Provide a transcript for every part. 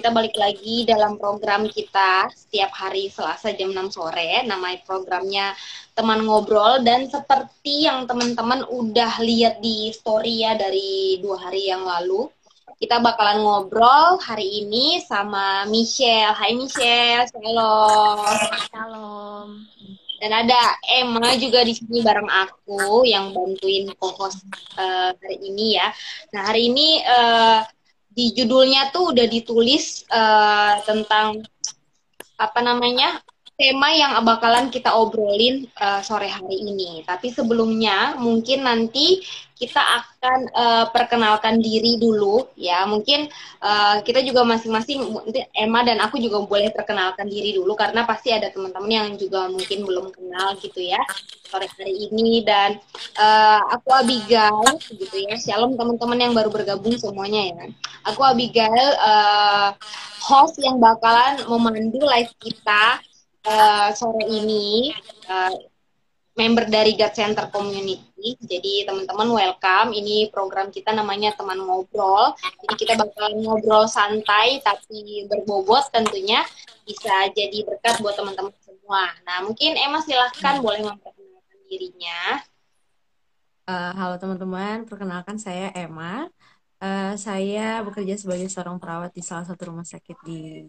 kita balik lagi dalam program kita setiap hari Selasa jam 6 sore. Nama programnya Teman Ngobrol dan seperti yang teman-teman udah lihat di story ya dari dua hari yang lalu, kita bakalan ngobrol hari ini sama Michelle. Hai Michelle, shalom. Shalom. Dan ada Emma juga di sini bareng aku yang bantuin co-host uh, hari ini ya. Nah hari ini uh, di judulnya tuh udah ditulis uh, tentang apa namanya tema yang bakalan kita obrolin uh, sore hari ini. Tapi sebelumnya mungkin nanti kita akan uh, perkenalkan diri dulu ya. Mungkin uh, kita juga masing-masing Emma dan aku juga boleh perkenalkan diri dulu karena pasti ada teman-teman yang juga mungkin belum kenal gitu ya sore hari ini dan uh, aku Abigail gitu ya. Shalom teman-teman yang baru bergabung semuanya ya. Aku Abigail uh, host yang bakalan memandu live kita uh, sore ini uh, member dari God Center Community. Jadi teman-teman welcome. Ini program kita namanya teman ngobrol. Jadi kita bakal ngobrol santai tapi berbobot tentunya bisa jadi berkat buat teman-teman semua. Nah mungkin Emma silahkan boleh memperkenalkan dirinya. Uh, halo teman-teman, perkenalkan saya Emma. Uh, saya bekerja sebagai seorang perawat di salah satu rumah sakit di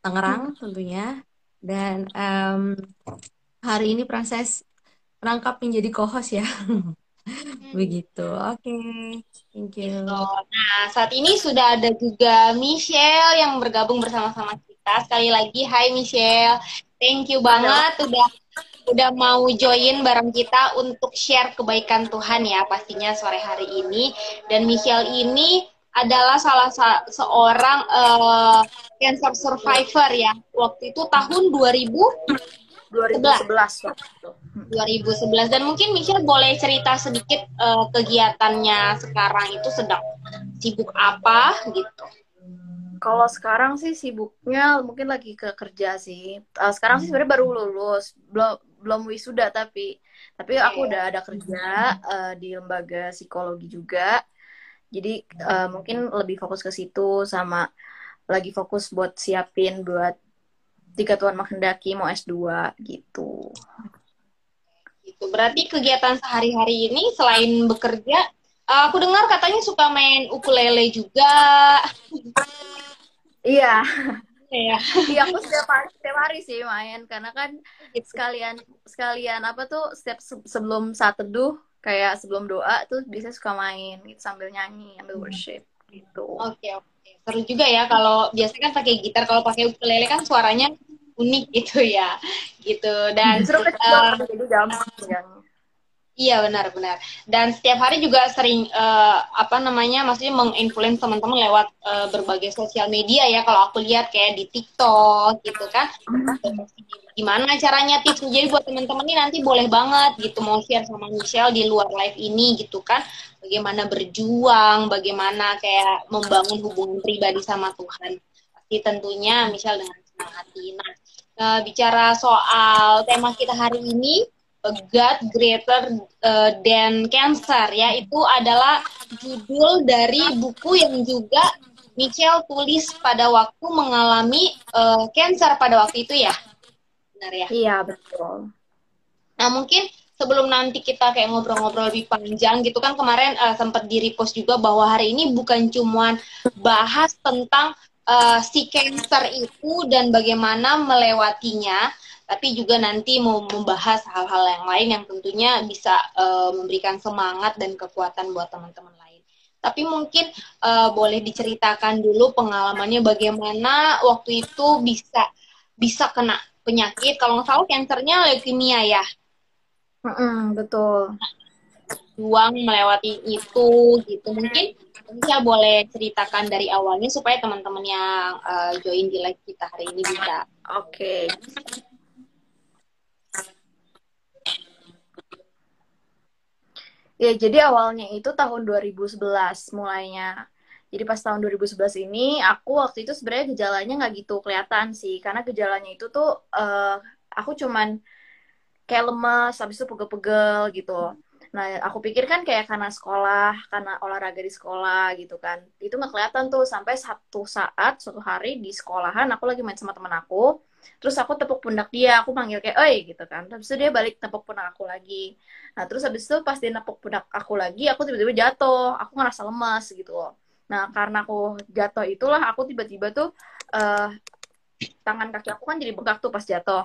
Tangerang tentunya dan um, hari ini proses merangkap menjadi co-host ya. Begitu. Oke. Okay. Thank you. Gitu. Nah, saat ini sudah ada juga Michelle yang bergabung bersama-sama kita. Sekali lagi, hai Michelle. Thank you banget Halo. udah udah mau join bareng kita untuk share kebaikan Tuhan ya pastinya sore hari ini. Dan Michelle ini adalah salah seorang uh, cancer survivor ya. Waktu itu tahun 2000 2011 waktu itu. 2011 dan mungkin Michelle boleh cerita sedikit uh, kegiatannya sekarang itu sedang sibuk apa gitu. Kalau sekarang sih sibuknya mungkin lagi ke kerja sih. Uh, sekarang sih sebenarnya baru lulus, belum belum wisuda tapi tapi aku udah ada kerja uh, di lembaga psikologi juga jadi uh, mungkin lebih fokus ke situ sama lagi fokus buat siapin buat jika Tuhan menghendaki mau S2 gitu. Itu berarti kegiatan sehari-hari ini selain bekerja, uh, aku dengar katanya suka main ukulele juga. Iya. Iya. Iya aku setiap hari setiap hari sih main karena kan gitu. sekalian sekalian apa tuh setiap sebelum saat teduh kayak sebelum doa tuh bisa suka main gitu sambil nyanyi ambil hmm. worship gitu oke okay, oke okay. seru juga ya kalau biasanya kan pakai gitar kalau pakai ukulele kan suaranya unik gitu ya gitu dan seru uh, jadi gampang Iya benar-benar. Dan setiap hari juga sering uh, apa namanya, maksudnya menginfluence teman-teman lewat uh, berbagai sosial media ya. Kalau aku lihat kayak di TikTok gitu kan. Gimana caranya tips? Jadi buat teman-teman ini nanti boleh banget gitu mau share sama Michelle di luar live ini gitu kan. Bagaimana berjuang, bagaimana kayak membangun hubungan pribadi sama Tuhan. Pasti tentunya Michelle dengan senang hati. Nah, uh, bicara soal tema kita hari ini God Greater uh, Than Cancer ya itu adalah judul dari buku yang juga Michelle tulis pada waktu mengalami uh, cancer pada waktu itu ya benar ya iya betul nah mungkin sebelum nanti kita kayak ngobrol-ngobrol lebih panjang gitu kan kemarin uh, sempat di repost juga bahwa hari ini bukan cuma bahas tentang uh, si cancer itu dan bagaimana melewatinya tapi juga nanti mau membahas hal-hal yang lain yang tentunya bisa uh, memberikan semangat dan kekuatan buat teman-teman lain. Tapi mungkin uh, boleh diceritakan dulu pengalamannya bagaimana waktu itu bisa bisa kena penyakit kalau nggak salah kansernya leukemia ya. Mm-hmm, betul. Juang melewati itu gitu mungkin bisa boleh ceritakan dari awalnya supaya teman-teman yang uh, join di live kita hari ini bisa. Oke. Okay. Ya, jadi awalnya itu tahun 2011 mulainya. Jadi pas tahun 2011 ini, aku waktu itu sebenarnya gejalanya nggak gitu kelihatan sih. Karena gejalanya itu tuh, uh, aku cuman kayak lemes, habis itu pegel-pegel gitu. Nah, aku pikir kan kayak karena sekolah, karena olahraga di sekolah gitu kan. Itu nggak kelihatan tuh sampai satu saat, suatu hari di sekolahan aku lagi main sama teman aku. Terus aku tepuk pundak dia, aku manggil kayak, oi gitu kan. Terus dia balik tepuk pundak aku lagi. Nah, terus habis itu pas dia nepuk pundak aku lagi, aku tiba-tiba jatuh. Aku ngerasa lemas gitu loh. Nah, karena aku jatuh itulah, aku tiba-tiba tuh, uh, tangan kaki aku kan jadi bengkak tuh pas jatuh.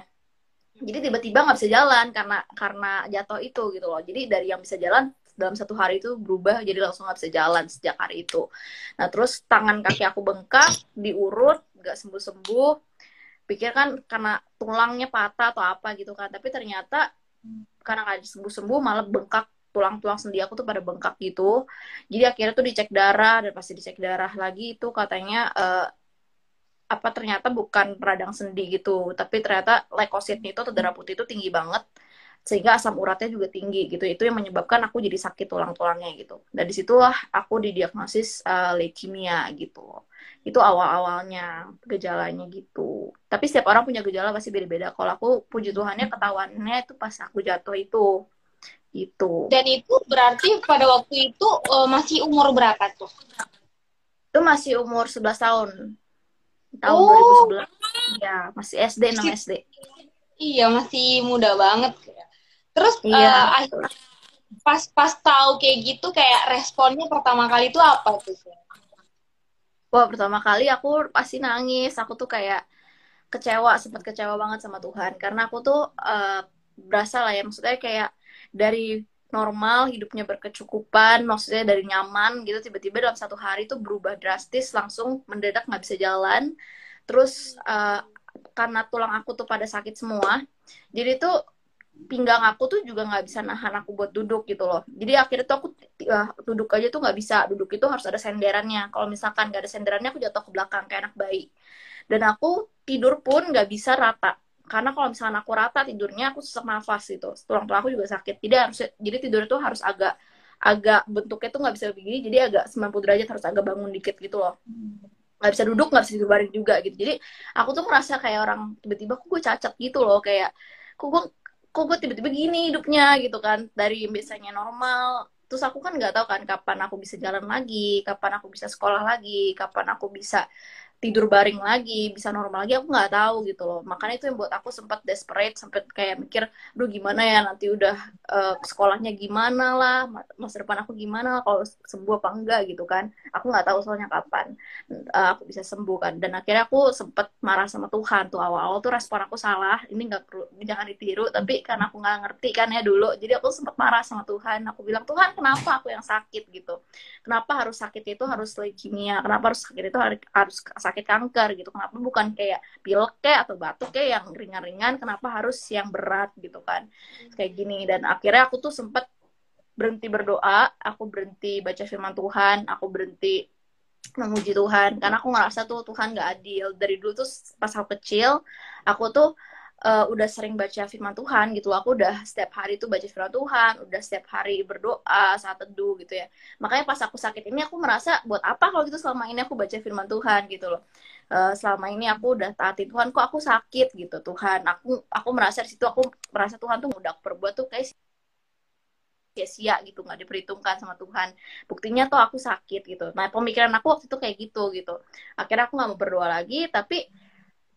Jadi tiba-tiba nggak bisa jalan karena karena jatuh itu gitu loh. Jadi dari yang bisa jalan dalam satu hari itu berubah jadi langsung nggak bisa jalan sejak hari itu. Nah terus tangan kaki aku bengkak diurut nggak sembuh sembuh pikir kan karena tulangnya patah atau apa gitu kan. Tapi ternyata karena nggak sembuh sembuh malah bengkak tulang-tulang sendi aku tuh pada bengkak gitu. Jadi akhirnya tuh dicek darah dan pasti dicek darah lagi itu katanya uh, apa ternyata bukan radang sendi gitu tapi ternyata leukositnya itu atau darah putih itu tinggi banget sehingga asam uratnya juga tinggi gitu. Itu yang menyebabkan aku jadi sakit tulang-tulangnya gitu. Dan di situlah aku didiagnosis uh, leukemia gitu. Itu awal-awalnya gejalanya gitu. Tapi setiap orang punya gejala pasti beda-beda. Kalau aku puji Tuhannya ketahuannya itu pas aku jatuh itu itu dan itu berarti pada waktu itu uh, masih umur berapa tuh? Itu masih umur 11 tahun. Tahun oh. 2011 ya masih SD enam SD iya masih muda banget terus iya, uh, pas pas tahu kayak gitu kayak responnya pertama kali itu apa tuh? Wah pertama kali aku pasti nangis. Aku tuh kayak kecewa sempat kecewa banget sama Tuhan. Karena aku tuh uh, berasa lah ya maksudnya kayak dari normal hidupnya berkecukupan maksudnya dari nyaman gitu tiba-tiba dalam satu hari tuh berubah drastis langsung mendadak nggak bisa jalan. Terus uh, karena tulang aku tuh pada sakit semua jadi tuh pinggang aku tuh juga nggak bisa nahan aku buat duduk gitu loh. Jadi akhirnya tuh aku uh, duduk aja tuh nggak bisa duduk itu harus ada senderannya. Kalau misalkan nggak ada senderannya aku jatuh ke belakang kayak anak bayi. Dan aku tidur pun nggak bisa rata karena kalau misalnya aku rata tidurnya aku sesak nafas gitu. Tulang tulang aku juga sakit. Jadi harus jadi tidur itu harus agak agak bentuknya tuh nggak bisa begini jadi agak 90 derajat harus agak bangun dikit gitu loh. Nggak bisa duduk nggak bisa tidur baring juga gitu. Jadi aku tuh merasa kayak orang tiba-tiba kok gue cacat gitu loh? Kayak kok gue kok gue tiba-tiba gini hidupnya? Gitu kan. Dari biasanya normal. Terus aku kan nggak tahu kan kapan aku bisa jalan lagi kapan aku bisa sekolah lagi kapan aku bisa tidur baring lagi bisa normal lagi aku nggak tahu gitu loh. Makanya itu yang buat aku sempat desperate sampai kayak mikir duh gimana ya nanti udah uh, sekolahnya gimana lah masa depan aku gimana kalau sembuh apa enggak gitu kan. Aku nggak tahu soalnya kapan uh, aku bisa sembuh kan. Dan akhirnya aku sempat marah sama Tuhan tuh awal-awal tuh respon aku salah ini nggak perlu jangan ditiru tapi karena aku nggak ngerti kan ya dulu jadi aku sempat marah sama Tuhan. Aku bilang Tuhan kenapa aku yang sakit? gitu. Kenapa harus sakit itu harus leukemia? Kenapa harus sakit itu harus sakit kanker gitu. Kenapa bukan kayak pilek kayak atau batuk kayak yang ringan-ringan? Kenapa harus yang berat gitu kan? Kayak gini. Dan akhirnya aku tuh sempet berhenti berdoa. Aku berhenti baca firman Tuhan. Aku berhenti memuji Tuhan. Karena aku ngerasa tuh Tuhan gak adil. Dari dulu tuh pas aku kecil aku tuh uh, udah sering baca firman Tuhan gitu. Aku udah setiap hari tuh baca firman Tuhan udah setiap hari berdoa saat teduh gitu ya. Makanya pas aku sakit ini aku merasa buat apa kalau gitu selama ini aku baca firman Tuhan gitu loh. Uh, selama ini aku udah taati Tuhan kok aku sakit? gitu. Tuhan aku aku merasa di situ aku merasa Tuhan tuh udah perbuat tuh kayak sia-sia gitu nggak diperhitungkan sama Tuhan. Buktinya tuh aku sakit gitu. Nah pemikiran aku waktu itu kayak gitu gitu. Akhirnya aku nggak mau berdoa lagi tapi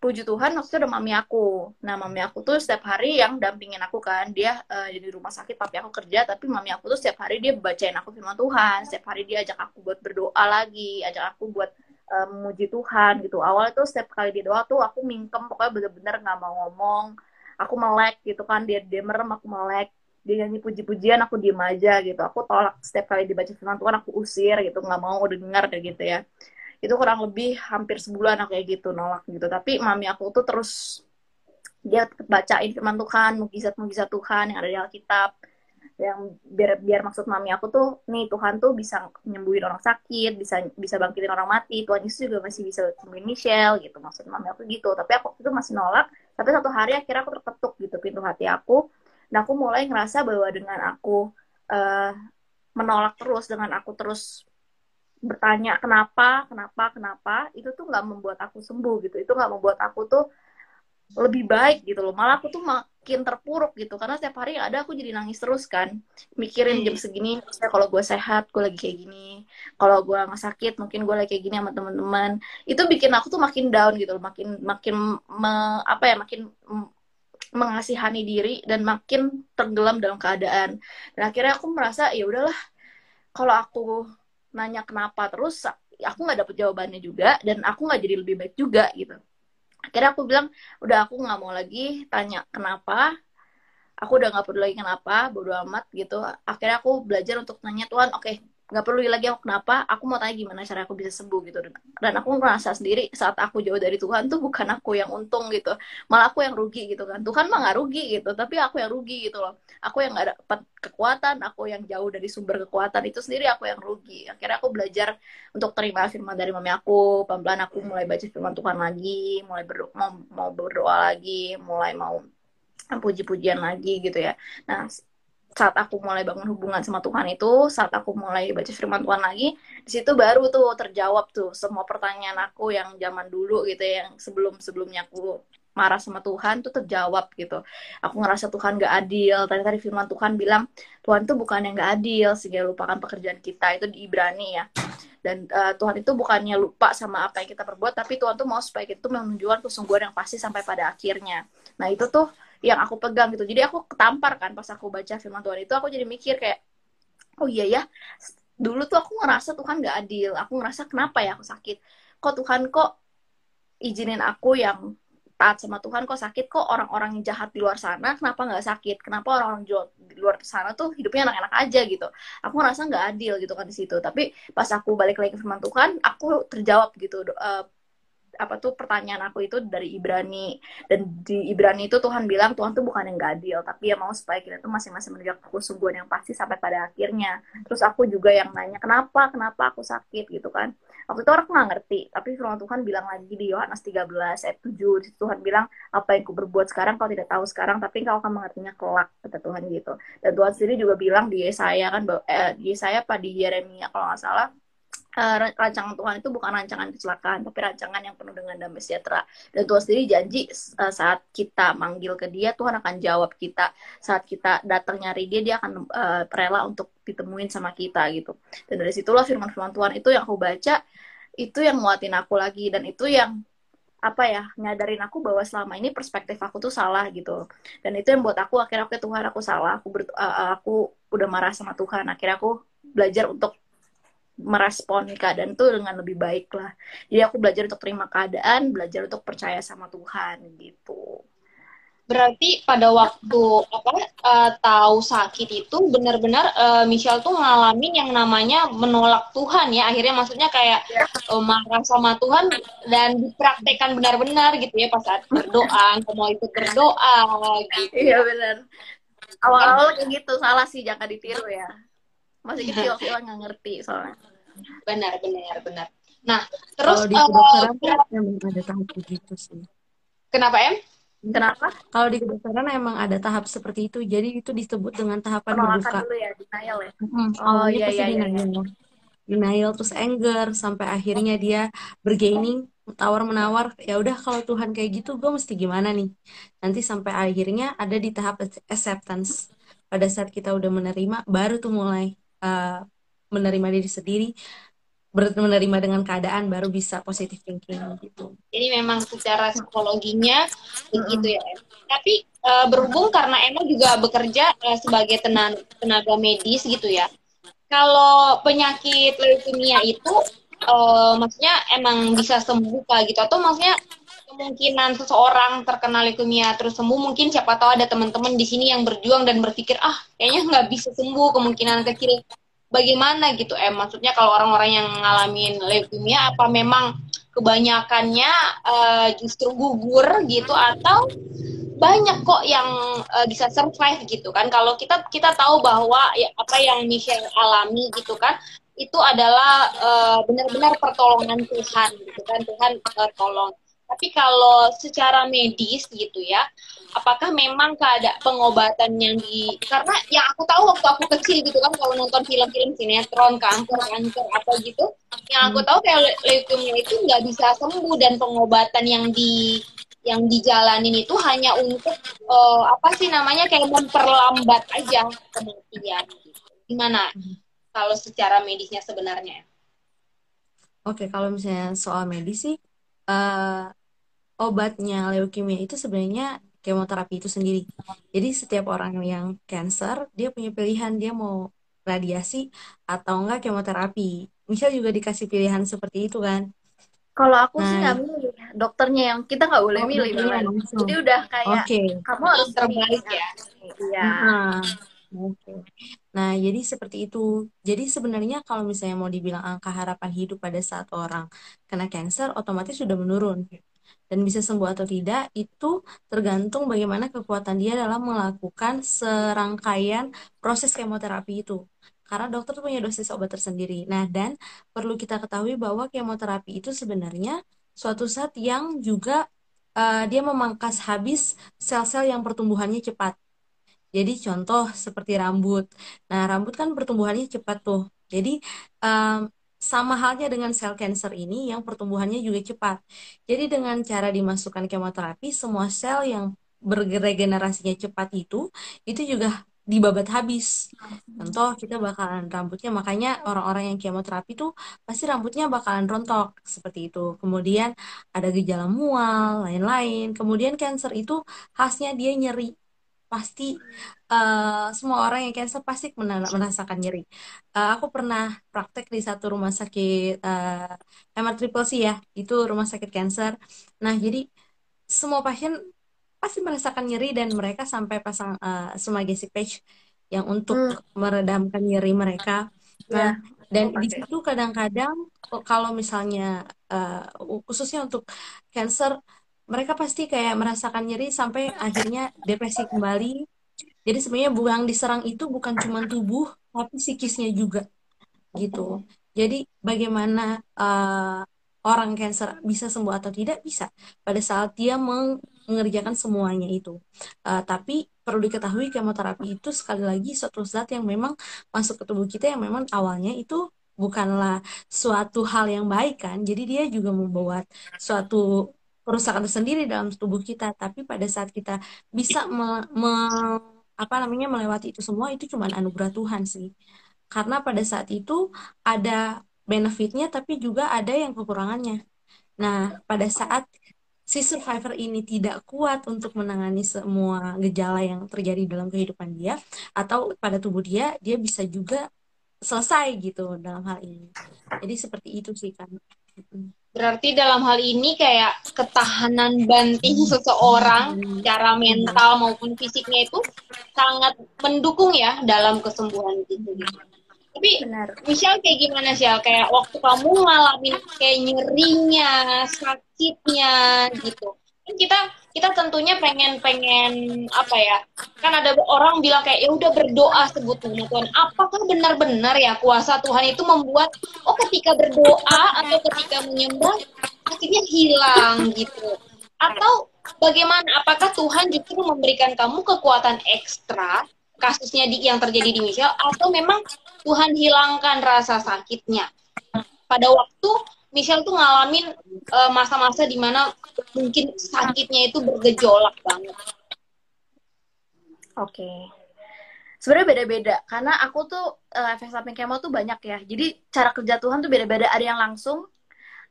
puji Tuhan waktu itu ada mami aku. Nah, mami aku tuh setiap hari yang dampingin aku kan. Dia uh, di rumah sakit, papi aku kerja, tapi mami aku tuh setiap hari dia bacain aku firman Tuhan. Setiap hari dia ajak aku buat berdoa lagi, ajak aku buat uh, memuji Tuhan gitu. Awalnya tuh setiap kali dia doa tuh aku mingkem, pokoknya bener-bener nggak mau ngomong. Aku melek gitu kan, dia dia merem, aku melek. Dia nyanyi puji-pujian, aku diem aja gitu. Aku tolak setiap kali dibaca firman Tuhan, aku usir gitu, nggak mau dengar kayak gitu ya itu kurang lebih hampir sebulan kayak gitu nolak gitu. Tapi mami aku tuh terus dia bacain firman Tuhan mukjizat-mukjizat Tuhan yang ada di Alkitab. Yang biar biar maksud mami aku tuh nih Tuhan tuh bisa nyembuhin orang sakit bisa bisa bangkitin orang mati. Tuhan Yesus juga masih bisa sembuhin Michelle gitu maksud mami aku gitu. Tapi aku itu masih nolak tapi satu hari akhirnya aku terketuk gitu pintu hati aku. Dan aku mulai ngerasa bahwa dengan aku uh, menolak terus dengan aku terus bertanya kenapa? Kenapa? Kenapa? Itu tuh nggak membuat aku sembuh gitu. Itu nggak membuat aku tuh lebih baik gitu loh. Malah aku tuh makin terpuruk gitu. Karena setiap hari ada aku jadi nangis terus kan. Mikirin jam segini misalnya kalau gue sehat gue lagi kayak gini. Kalau gue nggak sakit mungkin gue lagi kayak gini sama teman-teman. Itu bikin aku tuh makin down gitu loh. Makin makin me, apa ya makin mengasihani diri dan makin tenggelam dalam keadaan. Dan akhirnya aku merasa ya udahlah kalau aku nanya kenapa terus aku nggak dapet jawabannya juga dan aku nggak jadi lebih baik juga gitu. Akhirnya aku bilang udah aku nggak mau lagi tanya kenapa aku udah nggak peduli lagi kenapa bodo amat gitu. Akhirnya aku belajar untuk nanya Tuhan oke okay, nggak perlu lagi aku kenapa aku mau tanya gimana cara aku bisa sembuh gitu. Dan aku ngerasa sendiri saat aku jauh dari Tuhan tuh bukan aku yang untung gitu. Malah aku yang rugi gitu kan. Tuhan mah nggak rugi gitu tapi aku yang rugi gitu loh. Aku yang nggak dapat kekuatan aku yang jauh dari sumber kekuatan itu sendiri aku yang rugi. Akhirnya aku belajar untuk terima firman dari mami aku. Pelan-pelan aku mulai baca firman Tuhan lagi mulai berdoa mau, mau berdoa lagi mulai mau puji-pujian lagi gitu ya. Nah saat aku mulai bangun hubungan sama Tuhan itu, saat aku mulai baca firman Tuhan lagi, di situ baru tuh terjawab tuh semua pertanyaan aku yang zaman dulu gitu ya, yang sebelum sebelumnya aku marah sama Tuhan tuh terjawab gitu. Aku ngerasa Tuhan gak adil. Tadi tadi firman Tuhan bilang Tuhan tuh bukan yang gak adil sehingga lupakan pekerjaan kita itu di Ibrani ya. Dan uh, Tuhan itu bukannya lupa sama apa yang kita perbuat, tapi Tuhan tuh mau supaya kita tuh menunjukkan kesungguhan yang pasti sampai pada akhirnya. Nah itu tuh yang aku pegang gitu. Jadi aku ketampar kan pas aku baca firman Tuhan itu aku jadi mikir kayak oh iya ya dulu tuh aku ngerasa Tuhan gak adil. Aku ngerasa kenapa ya aku sakit? Kok Tuhan kok izinin aku yang taat sama Tuhan kok sakit? Kok orang-orang jahat di luar sana kenapa nggak sakit? Kenapa orang-orang di luar sana tuh hidupnya enak-enak aja gitu? Aku ngerasa nggak adil gitu kan di situ. Tapi pas aku balik lagi ke firman Tuhan aku terjawab gitu uh, apa tuh pertanyaan aku itu dari Ibrani. Dan di Ibrani itu Tuhan bilang Tuhan tuh bukan yang gak adil tapi ya mau supaya kita tuh masing-masing menunjukkan kesungguhan yang pasti sampai pada akhirnya. Terus aku juga yang nanya kenapa? Kenapa aku sakit? Gitu kan. Waktu itu orang nggak ngerti tapi firman Tuhan bilang lagi di Yohanes 13 ayat 7 Tuhan bilang apa yang ku berbuat sekarang kau tidak tahu sekarang tapi kau akan mengertinya kelak kata Tuhan gitu. Dan Tuhan sendiri juga bilang di Yesaya kan eh, di Yesaya apa di Yeremia kalau nggak salah uh, rancangan Tuhan itu bukan rancangan kecelakaan, tapi rancangan yang penuh dengan damai sejahtera. Dan Tuhan sendiri janji uh, saat kita manggil ke Dia, Tuhan akan jawab kita. Saat kita datang nyari Dia, Dia akan uh, rela untuk ditemuin sama kita gitu. Dan dari situlah firman-firman Tuhan itu yang aku baca, itu yang nguatin aku lagi dan itu yang apa ya nyadarin aku bahwa selama ini perspektif aku tuh salah gitu dan itu yang buat aku akhirnya oke Tuhan aku salah aku uh, aku udah marah sama Tuhan akhirnya aku belajar untuk merespon keadaan tuh dengan lebih baik lah. Jadi aku belajar untuk terima keadaan, belajar untuk percaya sama Tuhan gitu. Berarti pada waktu apa uh, tahu sakit itu benar-benar uh, Michelle tuh ngalamin yang namanya menolak Tuhan ya. Akhirnya maksudnya kayak uh, marah sama Tuhan dan dipraktekkan benar-benar gitu ya pas saat berdoa, mau ikut berdoa gitu. Iya benar. Awal-awal kayak gitu salah sih jangan ditiru ya masih kecil kecil nggak ngerti soalnya. Benar benar benar. Nah terus kalau di kedokteran uh, emang ada tahap begitu sih. Kenapa em? Kenapa? Kalau di kedokteran emang ada tahap seperti itu. Jadi itu disebut dengan tahapan Penolakan berduka dulu ya denial ya? Hmm, oh iya iya, iya iya. Denial terus anger sampai akhirnya dia bergaining tawar menawar. Ya udah kalau Tuhan kayak gitu gue mesti gimana nih? Nanti sampai akhirnya ada di tahap acceptance. Pada saat kita udah menerima baru tuh mulai uh, menerima diri sendiri menerima dengan keadaan baru bisa positive thinking gitu. Jadi memang secara psikologinya begitu ya. Tapi uh, berhubung karena Emma juga bekerja uh, sebagai tenaga, tenaga medis gitu ya. Kalau penyakit leukemia itu uh, maksudnya emang bisa sembuh gitu atau maksudnya kemungkinan seseorang terkena leukemia terus sembuh mungkin siapa tahu ada teman-teman di sini yang berjuang dan berpikir ah kayaknya nggak bisa sembuh kemungkinan kecil bagaimana? Gitu eh maksudnya kalau orang-orang yang ngalamin leukemia apa memang kebanyakannya uh, justru gugur gitu atau banyak kok yang uh, bisa survive gitu kan? Kalau kita kita tahu bahwa ya apa yang Michelle alami gitu kan itu adalah uh, benar-benar pertolongan Tuhan gitu kan? Tuhan uh, tolong tapi kalau secara medis gitu ya, apakah memang keadaan pengobatan yang di karena yang aku tahu waktu aku kecil gitu kan kalau nonton film-film sinetron kanker kanker apa gitu, yang aku tahu kayak leukemia itu nggak bisa sembuh dan pengobatan yang di yang dijalanin itu hanya untuk uh, apa sih namanya kayak memperlambat aja kematian gitu. Gimana hmm. kalau secara medisnya sebenarnya? Oke, kalau misalnya soal medis sih uh, obatnya leukemia itu sebenarnya kemoterapi itu sendiri. Jadi setiap orang yang cancer dia punya pilihan dia mau radiasi atau enggak kemoterapi. Misal juga dikasih pilihan seperti itu kan. Kalau aku nah, sih nggak milih, dokternya yang kita nggak boleh oh, milih. Jadi udah kayak okay. kamu harus terbaik ya. Iya. Nah, Oke. Okay. Nah, jadi seperti itu. Jadi sebenarnya kalau misalnya mau dibilang angka harapan hidup pada saat orang kena cancer, otomatis sudah menurun. Dan bisa sembuh atau tidak, itu tergantung bagaimana kekuatan dia dalam melakukan serangkaian proses kemoterapi itu karena dokter punya dosis obat tersendiri. Nah, dan perlu kita ketahui bahwa kemoterapi itu sebenarnya suatu saat yang juga uh, dia memangkas habis sel-sel yang pertumbuhannya cepat. Jadi contoh seperti rambut. Nah, rambut kan pertumbuhannya cepat tuh. Jadi um, sama halnya dengan sel cancer ini yang pertumbuhannya juga cepat. Jadi dengan cara dimasukkan kemoterapi, semua sel yang berregenerasinya cepat itu, itu juga dibabat habis. Contoh kita bakalan rambutnya makanya orang-orang yang kemoterapi tuh pasti rambutnya bakalan rontok seperti itu. Kemudian ada gejala mual, lain-lain. Kemudian cancer itu khasnya dia nyeri. Pasti uh, semua orang yang cancer pasti merasakan nyeri. Uh, aku pernah praktek di satu rumah sakit uh, MR Triple C ya, itu rumah sakit cancer. Nah, jadi semua pasien pasti merasakan nyeri dan mereka sampai pasang uh, gesik patch yang untuk hmm. meredamkan nyeri mereka. Nah, yeah. dan di situ kadang-kadang oh, kalau misalnya uh, khususnya untuk cancer mereka pasti kayak merasakan nyeri sampai akhirnya depresi kembali. Jadi sebenarnya buang diserang itu bukan cuma tubuh tapi psikisnya juga gitu. Jadi bagaimana uh, orang cancer bisa sembuh atau tidak bisa pada saat dia meng mengerjakan semuanya itu. Uh, tapi perlu diketahui kemoterapi itu sekali lagi suatu zat yang memang masuk ke tubuh kita yang memang awalnya itu bukanlah suatu hal yang baik kan. Jadi dia juga membuat suatu kerusakan tersendiri dalam tubuh kita. Tapi pada saat kita bisa me, me, apa namanya melewati itu semua itu cuma anugerah Tuhan sih. Karena pada saat itu ada benefitnya tapi juga ada yang kekurangannya. Nah, pada saat si survivor ini tidak kuat untuk menangani semua gejala yang terjadi dalam kehidupan dia atau pada tubuh dia, dia bisa juga selesai gitu dalam hal ini. Jadi seperti itu sih kan. Berarti dalam hal ini kayak ketahanan banting seseorang secara mental maupun fisiknya itu sangat mendukung ya dalam kesembuhan gitu. gitu. Tapi Benar. Michelle kayak gimana sih? Kayak waktu kamu ngalamin kayak nyerinya, sakitnya gitu. Kan kita kita tentunya pengen pengen apa ya? Kan ada orang bilang kayak ya udah berdoa sebut nama Tuhan. Apakah benar-benar ya kuasa Tuhan itu membuat oh ketika berdoa atau ketika menyembah sakitnya hilang gitu? Atau bagaimana? Apakah Tuhan justru memberikan kamu kekuatan ekstra kasusnya di, yang terjadi di Michelle atau memang Tuhan hilangkan rasa sakitnya. Pada waktu Michelle tuh ngalamin uh, masa-masa di mana mungkin sakitnya itu bergejolak banget. Oke. Okay. Sebenarnya beda-beda karena aku tuh uh, efek samping kemo tuh banyak ya. Jadi cara kerja Tuhan tuh beda-beda. Ada yang langsung,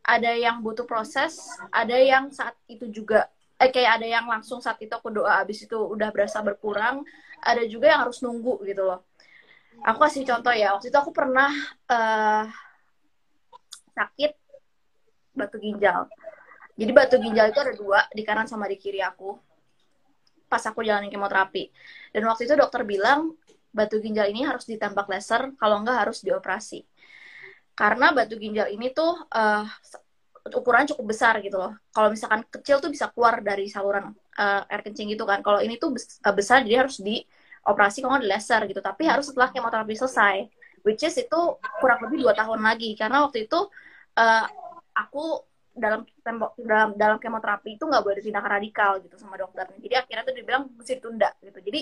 ada yang butuh proses, ada yang saat itu juga eh kayak ada yang langsung saat itu aku doa abis itu udah berasa berkurang, ada juga yang harus nunggu gitu loh aku kasih contoh ya waktu itu aku pernah uh, sakit batu ginjal. Jadi batu ginjal itu ada dua di kanan sama di kiri aku pas aku jalanin kemoterapi. Dan waktu itu dokter bilang batu ginjal ini harus ditembak laser kalau enggak harus dioperasi. Karena batu ginjal ini tuh uh, ukuran cukup besar gitu loh. Kalau misalkan kecil tuh bisa keluar dari saluran uh, air kencing gitu kan. Kalau ini tuh besar jadi harus di operasi kalau di laser gitu. Tapi harus setelah kemoterapi selesai which is itu kurang lebih dua tahun lagi. Karena waktu itu uh, aku dalam tembok dalam dalam kemoterapi itu nggak boleh tindakan radikal gitu sama dokter jadi akhirnya tuh dibilang mesti ditunda gitu. Jadi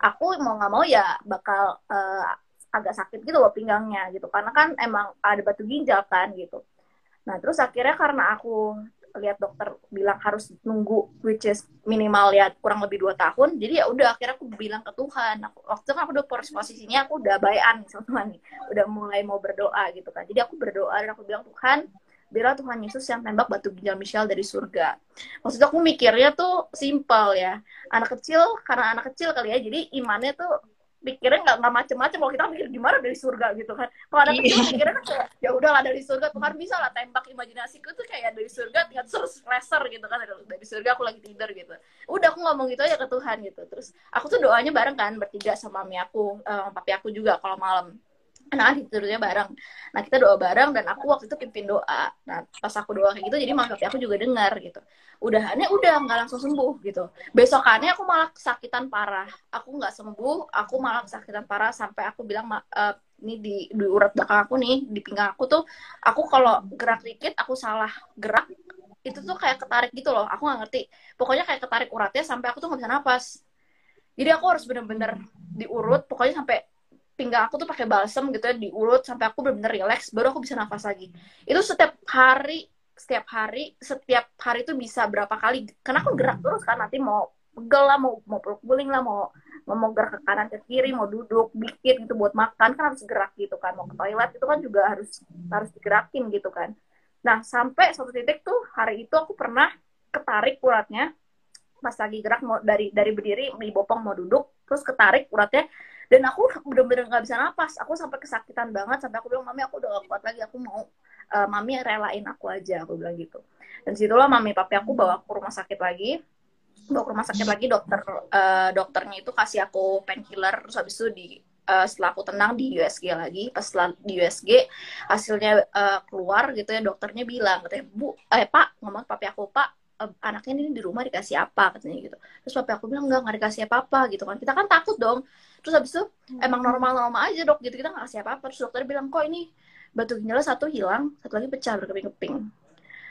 aku mau nggak mau ya bakal uh, agak sakit gitu loh pinggangnya gitu. Karena kan emang ada batu ginjal kan gitu. Nah terus akhirnya karena aku lihat dokter bilang harus nunggu which is minimal ya kurang lebih dua tahun. Jadi ya udah akhirnya aku bilang ke Tuhan. Aku, waktu itu kan aku udah posisinya aku udah bayan sama Tuhan nih. Udah mulai mau berdoa gitu kan. Jadi aku berdoa dan aku bilang Tuhan biarlah Tuhan Yesus yang tembak batu ginjal Michelle dari surga. Maksud aku mikirnya tuh simpel ya. Anak kecil, karena anak kecil kali ya, jadi imannya tuh pikirnya nggak nggak macem-macem. Kalau kita mikir gimana dari surga? gitu kan. Kalau ada kecil iya. pikirnya kan kayak ya udahlah dari surga. Tuhan bisa lah tembak imajinasiku tuh kayak dari surga tinggal terus laser gitu kan. Dari surga aku lagi tidur gitu. Udah aku ngomong gitu aja ke Tuhan gitu. Terus aku tuh doanya bareng kan bertiga sama mami aku um, papi aku juga kalau malam nah tidurnya bareng. Nah kita doa bareng dan aku waktu itu pimpin doa. Nah pas aku doa kayak gitu jadi mama aku juga dengar gitu. Udahannya udah nggak langsung sembuh gitu. Besokannya aku malah kesakitan parah. Aku nggak sembuh aku malah kesakitan parah sampai aku bilang uh, ini di, di urat belakang aku nih di pinggang aku tuh aku kalau gerak dikit aku salah gerak itu tuh kayak ketarik gitu loh. Aku nggak ngerti. Pokoknya kayak ketarik uratnya sampai aku tuh nggak bisa nafas jadi aku harus bener-bener diurut pokoknya sampai pinggang aku tuh pakai balsam gitu ya diurut sampai aku benar-benar relax baru aku bisa nafas lagi. Itu setiap hari setiap hari setiap hari itu bisa berapa kali. Karena aku gerak terus kan nanti mau pegel lah mau mau peluk guling lah mau mau gerak ke kanan ke kiri mau duduk dikit gitu buat makan kan harus gerak gitu kan. Mau ke toilet itu kan juga harus harus digerakin gitu kan. Nah sampai suatu titik tuh hari itu aku pernah ketarik uratnya. Pas lagi gerak mau dari dari berdiri di bopong mau duduk terus ketarik uratnya dan aku bener-bener nggak bisa napas. Aku sampai kesakitan banget sampai aku bilang mami aku udah gak kuat lagi aku mau uh, mami relain aku aja aku bilang gitu. Dan situlah mami papi aku bawa ke rumah sakit lagi. Bawa ke rumah sakit lagi dokter uh, dokternya itu kasih aku painkiller. Terus habis itu di uh, setelah aku tenang di USG lagi pas setelah di USG hasilnya uh, keluar gitu ya dokternya bilang katanya bu eh pak ngomong papi aku pak anaknya ini di rumah dikasih apa? katanya gitu. Terus papi aku bilang enggak nggak dikasih apa apa gitu kan. Kita kan takut dong. Terus habis itu hmm. emang normal-normal aja dok gitu. Kita nggak kasih apa-apa. Terus dokter bilang kok ini batu ginjal satu hilang satu lagi pecah berkeping-keping.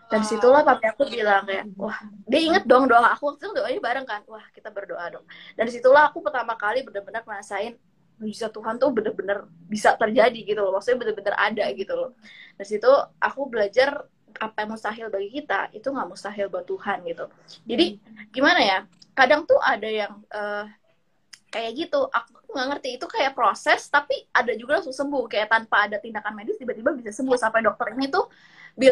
Dan situlah papi aku bilang kayak wah. Dia inget dong doa aku waktu itu doanya bareng kan. Wah kita berdoa dong dan situlah aku pertama kali benar-benar ngerasain bisa Tuhan tuh bener-bener bisa terjadi gitu loh. Maksudnya bener-bener ada gitu loh. Dari situ aku belajar apa yang mustahil bagi kita itu nggak mustahil buat Tuhan gitu. Jadi gimana ya kadang tuh ada yang uh, kayak gitu. Aku nggak ngerti itu kayak proses tapi ada juga langsung sembuh. Kayak tanpa ada tindakan medis tiba-tiba bisa sembuh. Sampai dokter ini tuh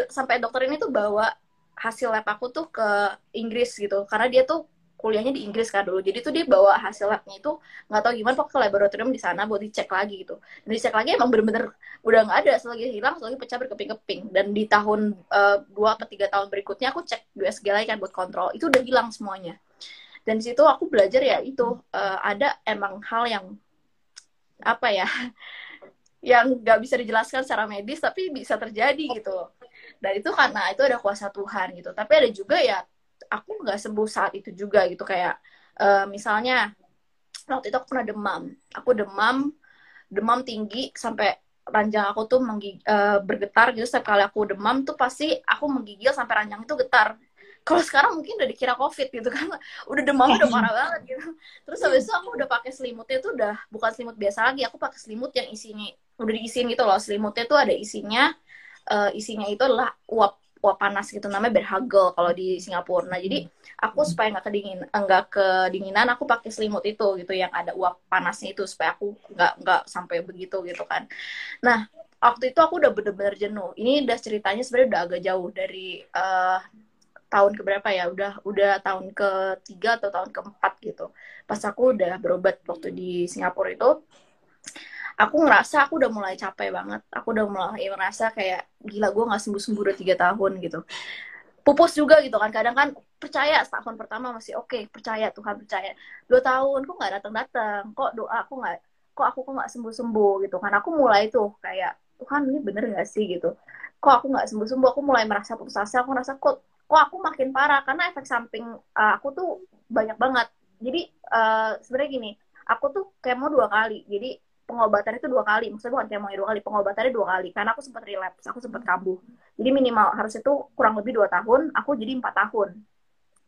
sampai dokter ini tuh bawa hasil lab aku tuh ke Inggris gitu. Karena dia tuh kuliahnya di Inggris kan dulu. Jadi tuh dia bawa hasil labnya itu nggak tahu gimana pokoknya ke laboratorium di sana buat dicek lagi gitu. Dan dicek lagi emang bener-bener udah nggak ada. Selagi hilang selagi pecah berkeping-keping. Dan di tahun uh, dua atau tiga tahun berikutnya aku cek USG lagi kan buat kontrol. Itu udah hilang semuanya. Dan situ aku belajar ya itu uh, ada emang hal yang apa ya yang nggak bisa dijelaskan secara medis tapi bisa terjadi gitu. Dan itu karena itu ada kuasa Tuhan gitu. Tapi ada juga ya aku nggak sembuh saat itu juga gitu kayak uh, misalnya waktu itu aku pernah demam. Aku demam demam tinggi sampai ranjang aku tuh menggig, uh, bergetar gitu. Setiap kali aku demam tuh pasti aku menggigil sampai ranjang itu getar. Kalau sekarang mungkin udah dikira covid gitu kan. Udah demam udah parah banget gitu. Terus habis itu aku udah pakai selimutnya tuh udah bukan selimut biasa lagi aku pakai selimut yang isinya udah diisiin gitu loh. Selimutnya tuh ada isinya uh, isinya itu adalah uap uap panas gitu namanya berhagel kalau di Singapura. Nah jadi aku supaya nggak kedingin enggak kedinginan aku pakai selimut itu gitu yang ada uap panasnya itu supaya aku nggak nggak sampai begitu gitu kan. Nah waktu itu aku udah bener-bener jenuh. Ini udah ceritanya sebenarnya udah agak jauh dari uh, tahun keberapa ya? Udah udah tahun ketiga atau tahun keempat gitu. Pas aku udah berobat waktu di Singapura itu aku ngerasa aku udah mulai capek banget. Aku udah mulai ngerasa kayak gila gue nggak sembuh sembuh udah tiga tahun gitu. Pupus juga gitu kan. Kadang kan percaya tahun pertama masih oke okay, percaya Tuhan percaya. Dua tahun kok nggak datang datang kok doa aku nggak kok aku kok nggak sembuh sembuh gitu kan. Aku mulai tuh kayak Tuhan ini bener gak sih? gitu. Kok aku nggak sembuh sembuh aku mulai merasa putus asa. Aku merasa kok kok aku makin parah? Karena efek samping uh, aku tuh banyak banget. Jadi uh, sebenarnya gini aku tuh kemo dua kali. Jadi pengobatan itu dua kali. Maksudnya bukan kemo dua kali pengobatannya dua kali. Karena aku sempat relapse aku sempat kambuh. Jadi minimal harus itu kurang lebih dua tahun aku jadi empat tahun.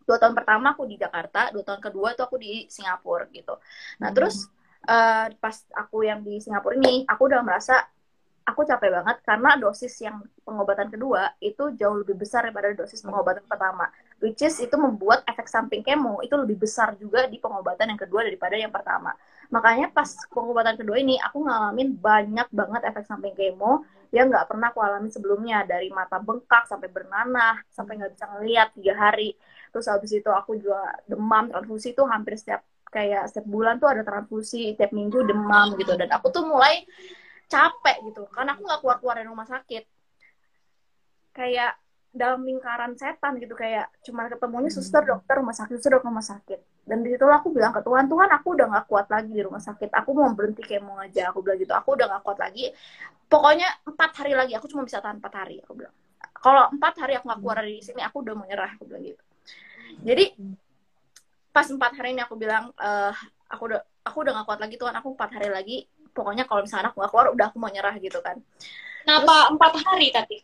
Dua tahun pertama aku di Jakarta dua tahun kedua itu aku di Singapura gitu. Nah hmm. terus uh, pas aku yang di Singapura ini aku udah merasa aku capek banget karena dosis yang pengobatan kedua itu jauh lebih besar daripada dosis pengobatan pertama. Which is itu membuat efek samping kemo itu lebih besar juga di pengobatan yang kedua daripada yang pertama. Makanya pas pengobatan kedua ini aku ngalamin banyak banget efek samping kemo yang nggak pernah aku alami sebelumnya. Dari mata bengkak sampai bernanah sampai nggak bisa ngeliat tiga hari. Terus habis itu aku juga demam transfusi itu hampir setiap kayak setiap bulan tuh ada transfusi tiap minggu demam gitu. Dan aku tuh mulai capek gitu. Karena aku nggak keluar keluar dari rumah sakit. Kayak dalam lingkaran setan gitu kayak cuma ketemunya suster dokter rumah sakit suster dokter rumah sakit. Dan di situ aku bilang ke Tuhan Tuhan aku udah nggak kuat lagi di rumah sakit. Aku mau berhenti kemo aja. Aku bilang gitu aku udah nggak kuat lagi. Pokoknya empat hari lagi aku cuma bisa tahan empat hari aku bilang. Kalau empat hari aku nggak keluar dari sini aku udah mau nyerah aku bilang gitu. Jadi pas empat hari ini aku bilang uh, aku udah aku udah gak kuat lagi Tuhan aku empat hari lagi pokoknya kalau misalnya aku gak keluar udah aku mau nyerah gitu kan. Kenapa empat hari tadi?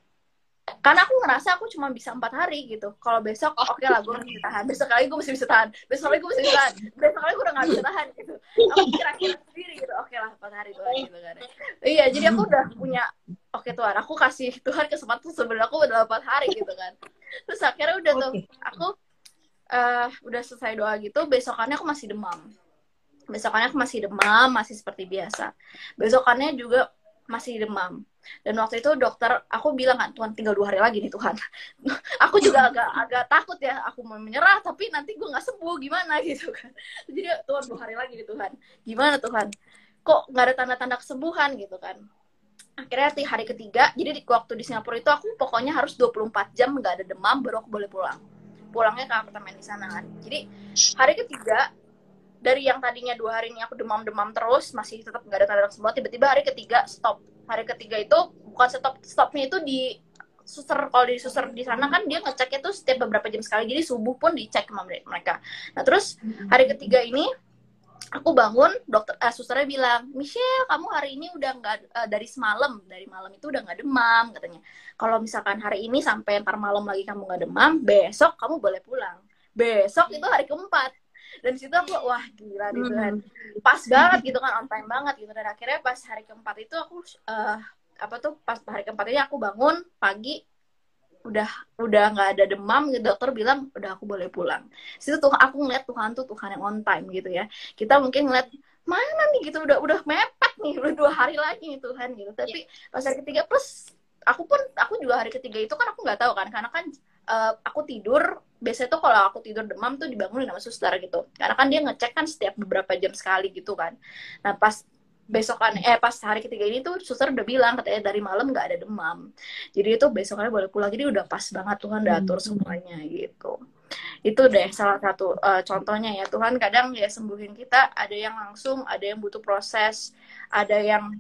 Karena aku ngerasa aku cuma bisa empat hari gitu. Kalau besok oh. oke okay lah gue masih tahan. Besok lagi gue masih bisa tahan. Besok lagi gue masih bisa tahan. Besok lagi gue udah gak bisa tahan gitu. Aku kira-kira sendiri gitu. Oke okay lah empat hari Tuhan gitu kan. Iya jadi aku udah punya oke okay, Tuhan aku kasih Tuhan kesempatan sebenarnya aku udah empat hari gitu kan. Terus akhirnya udah tuh aku uh, udah selesai doa gitu besokannya aku masih demam besokannya aku masih demam masih seperti biasa. Besokannya juga masih demam. Dan waktu itu dokter aku bilang kan Tuhan tinggal dua hari lagi nih Tuhan. Aku juga agak agak takut ya aku mau menyerah tapi nanti gue nggak sembuh gimana gitu kan. Jadi Tuhan dua hari lagi nih Tuhan. Gimana Tuhan? Kok nggak ada tanda-tanda kesembuhan? gitu kan. Akhirnya di hari ketiga jadi di waktu di Singapura itu aku pokoknya harus 24 jam nggak ada demam baru aku boleh pulang. Pulangnya ke apartemen di sana kan. Jadi hari ketiga dari yang tadinya dua hari ini aku demam-demam terus masih tetap nggak ada tanda semua tiba-tiba hari ketiga stop. Hari ketiga itu bukan stop stopnya itu di suster kalau di suster di sana kan dia ngeceknya tuh setiap beberapa jam sekali jadi subuh pun dicek sama mereka. Nah terus hari ketiga ini aku bangun dokter uh, susternya bilang Michelle kamu hari ini udah nggak uh, dari semalam dari malam itu udah nggak demam katanya. Kalau misalkan hari ini sampai ntar malam lagi kamu nggak demam besok kamu boleh pulang. Besok itu hari keempat dan situ aku wah gila nih Tuhan. Pas banget gitu kan on time banget gitu. Dan akhirnya pas hari keempat itu aku uh, apa tuh pas hari keempat ini aku bangun pagi udah udah nggak ada demam gitu. Dokter bilang udah aku boleh pulang. Situ tuh aku ngeliat Tuhan tuh Tuhan yang on time gitu ya. Kita mungkin ngeliat mana nih? gitu. Udah udah mepet nih udah dua hari lagi nih Tuhan gitu. Tapi pas hari ketiga plus aku pun aku juga hari ketiga itu kan aku nggak tahu kan. Karena kan uh, aku tidur biasanya tuh kalau aku tidur demam tuh dibangunin sama suster gitu. Karena kan dia ngecek kan setiap beberapa jam sekali gitu kan. Nah pas besokan eh pas hari ketiga ini tuh suster udah bilang katanya dari malam nggak ada demam. Jadi itu besokannya boleh pulang. Jadi udah pas banget Tuhan udah atur hmm. semuanya gitu. Itu deh salah satu uh, contohnya ya. Tuhan kadang ya sembuhin kita ada yang langsung ada yang butuh proses ada yang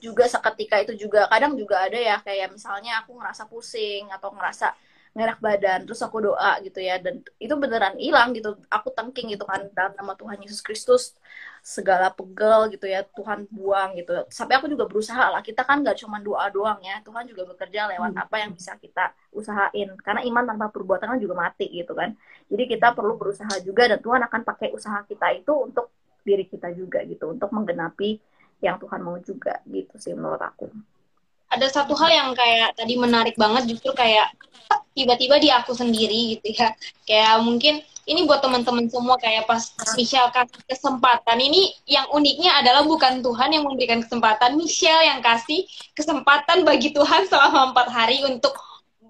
juga seketika itu juga. Kadang juga ada ya kayak misalnya aku ngerasa pusing atau ngerasa ngerak badan terus aku doa gitu ya dan itu beneran hilang gitu. Aku tengking gitu kan dalam nama Tuhan Yesus Kristus segala pegel gitu ya Tuhan buang gitu. Sampai aku juga berusaha lah kita kan gak cuma doa doang ya Tuhan juga bekerja lewat hmm. apa yang bisa kita usahain. Karena iman tanpa perbuatan kan juga mati gitu kan. Jadi kita perlu berusaha juga dan Tuhan akan pakai usaha kita itu untuk diri kita juga gitu untuk menggenapi yang Tuhan mau juga gitu sih menurut aku ada satu hal yang kayak tadi menarik banget justru kayak tiba-tiba di aku sendiri gitu ya. Kayak mungkin ini buat teman-teman semua kayak pas Michelle kasih kesempatan ini yang uniknya adalah bukan Tuhan yang memberikan kesempatan Michelle yang kasih kesempatan bagi Tuhan selama empat hari untuk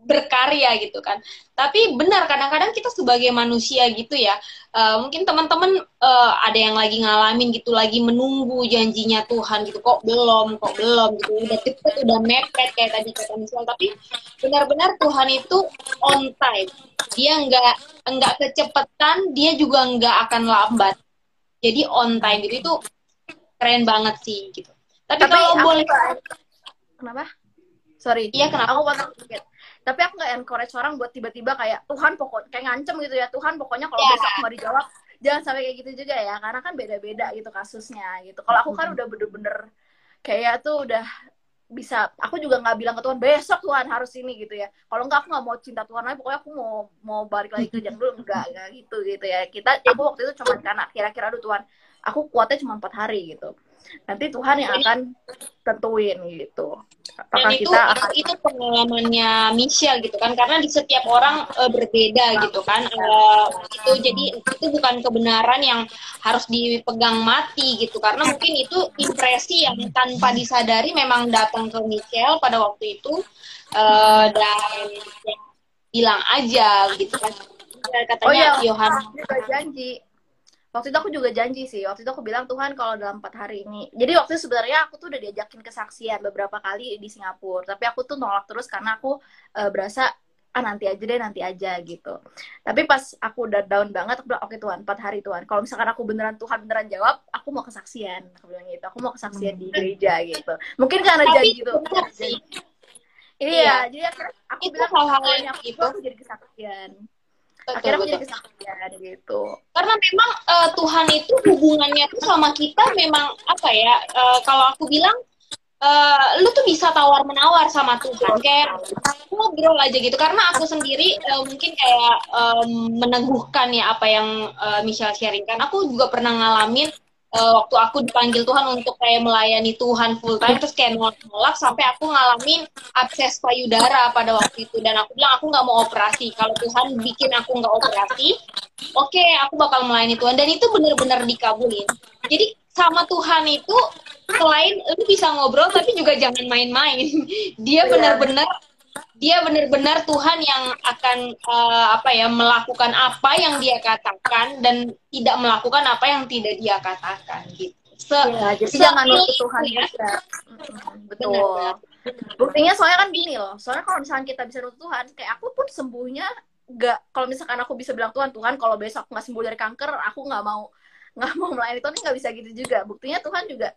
berkarya gitu kan. Tapi benar kadang-kadang kita sebagai manusia gitu ya, uh, mungkin teman-teman uh, ada yang lagi ngalamin gitu, lagi menunggu janjinya Tuhan gitu, kok belum, kok belum gitu, udah cepet, udah mepet kayak tadi kata misal. Tapi benar-benar Tuhan itu on time, dia nggak nggak kecepatan, dia juga nggak akan lambat. Jadi on time gitu itu keren banget sih gitu. Tapi, Tapi kalau boleh, kenapa? Sorry. Iya kenapa? Aku potong sedikit tapi aku nggak encourage orang buat tiba-tiba kayak Tuhan pokok kayak ngancem gitu ya Tuhan pokoknya kalau yeah. besok mau dijawab jangan sampai kayak gitu juga ya karena kan beda-beda gitu kasusnya gitu. Kalau aku kan udah bener-bener kayak tuh udah bisa aku juga nggak bilang ke Tuhan besok Tuhan harus ini gitu ya. Kalau nggak aku nggak mau cinta Tuhan lagi pokoknya aku mau mau balik lagi kerja dulu enggak enggak gitu gitu ya. Kita aku waktu itu cuma karena kira-kira aduh Tuhan aku kuatnya cuma empat hari gitu nanti Tuhan yang akan tentuin gitu. Apakah Dan itu, kita akan... itu pengalamannya Michelle gitu kan? Karena di setiap orang uh, berbeda gitu kan? Uh, itu jadi itu bukan kebenaran yang harus dipegang mati gitu. Karena mungkin itu impresi yang tanpa disadari memang datang ke Michelle pada waktu itu uh, dan ya, bilang aja gitu kan. Katanya oh, iya. Yohanes juga janji waktu itu aku juga janji sih waktu itu aku bilang Tuhan kalau dalam empat hari ini jadi waktu itu sebenarnya aku tuh udah diajakin kesaksian beberapa kali di Singapura tapi aku tuh nolak terus karena aku uh, berasa ah nanti aja deh nanti aja gitu. Tapi pas aku udah down banget aku bilang oke okay, Tuhan empat hari Tuhan. Kalau misalkan aku beneran Tuhan beneran jawab aku mau kesaksian aku bilang gitu. Aku mau kesaksian hmm. di gereja gitu. Mungkin karena janji itu iya, iya. jadi aku itu bilang hal-hal yang itu. aku jadi kesaksian betul, akhirnya betul. jadi kesaksian gitu. Karena memang uh, Tuhan itu hubungannya tuh sama kita memang apa ya uh, kalau aku bilang uh, lu tuh bisa tawar menawar sama Tuhan kayak ngobrol aja gitu. Karena aku sendiri uh, mungkin kayak um, meneguhkan ya apa yang uh, Michelle sharingkan aku juga pernah ngalamin uh, waktu aku dipanggil Tuhan untuk kayak melayani Tuhan full time terus kayak nolak-nolak sampai aku ngalamin abses payudara pada waktu itu. Dan aku bilang aku nggak mau operasi. Kalau Tuhan bikin aku nggak operasi oke okay, aku bakal melayani Tuhan. Dan itu benar-benar dikabulin. Jadi sama Tuhan itu selain lu bisa ngobrol tapi juga jangan main-main. Dia iya. benar-benar dia benar-benar Tuhan yang akan uh, apa ya melakukan apa yang dia katakan dan tidak melakukan apa yang tidak dia katakan gitu. Se ya, jadi jangan nutup Tuhan ya. Betul. Benar, Buktinya soalnya kan gini loh. Soalnya kalau misalnya kita bisa nutup Tuhan, kayak aku pun sembuhnya nggak kalau misalkan aku bisa bilang Tuhan Tuhan kalau besok nggak sembuh dari kanker aku nggak mau nggak mau melayani Tuhan nggak bisa gitu juga buktinya Tuhan juga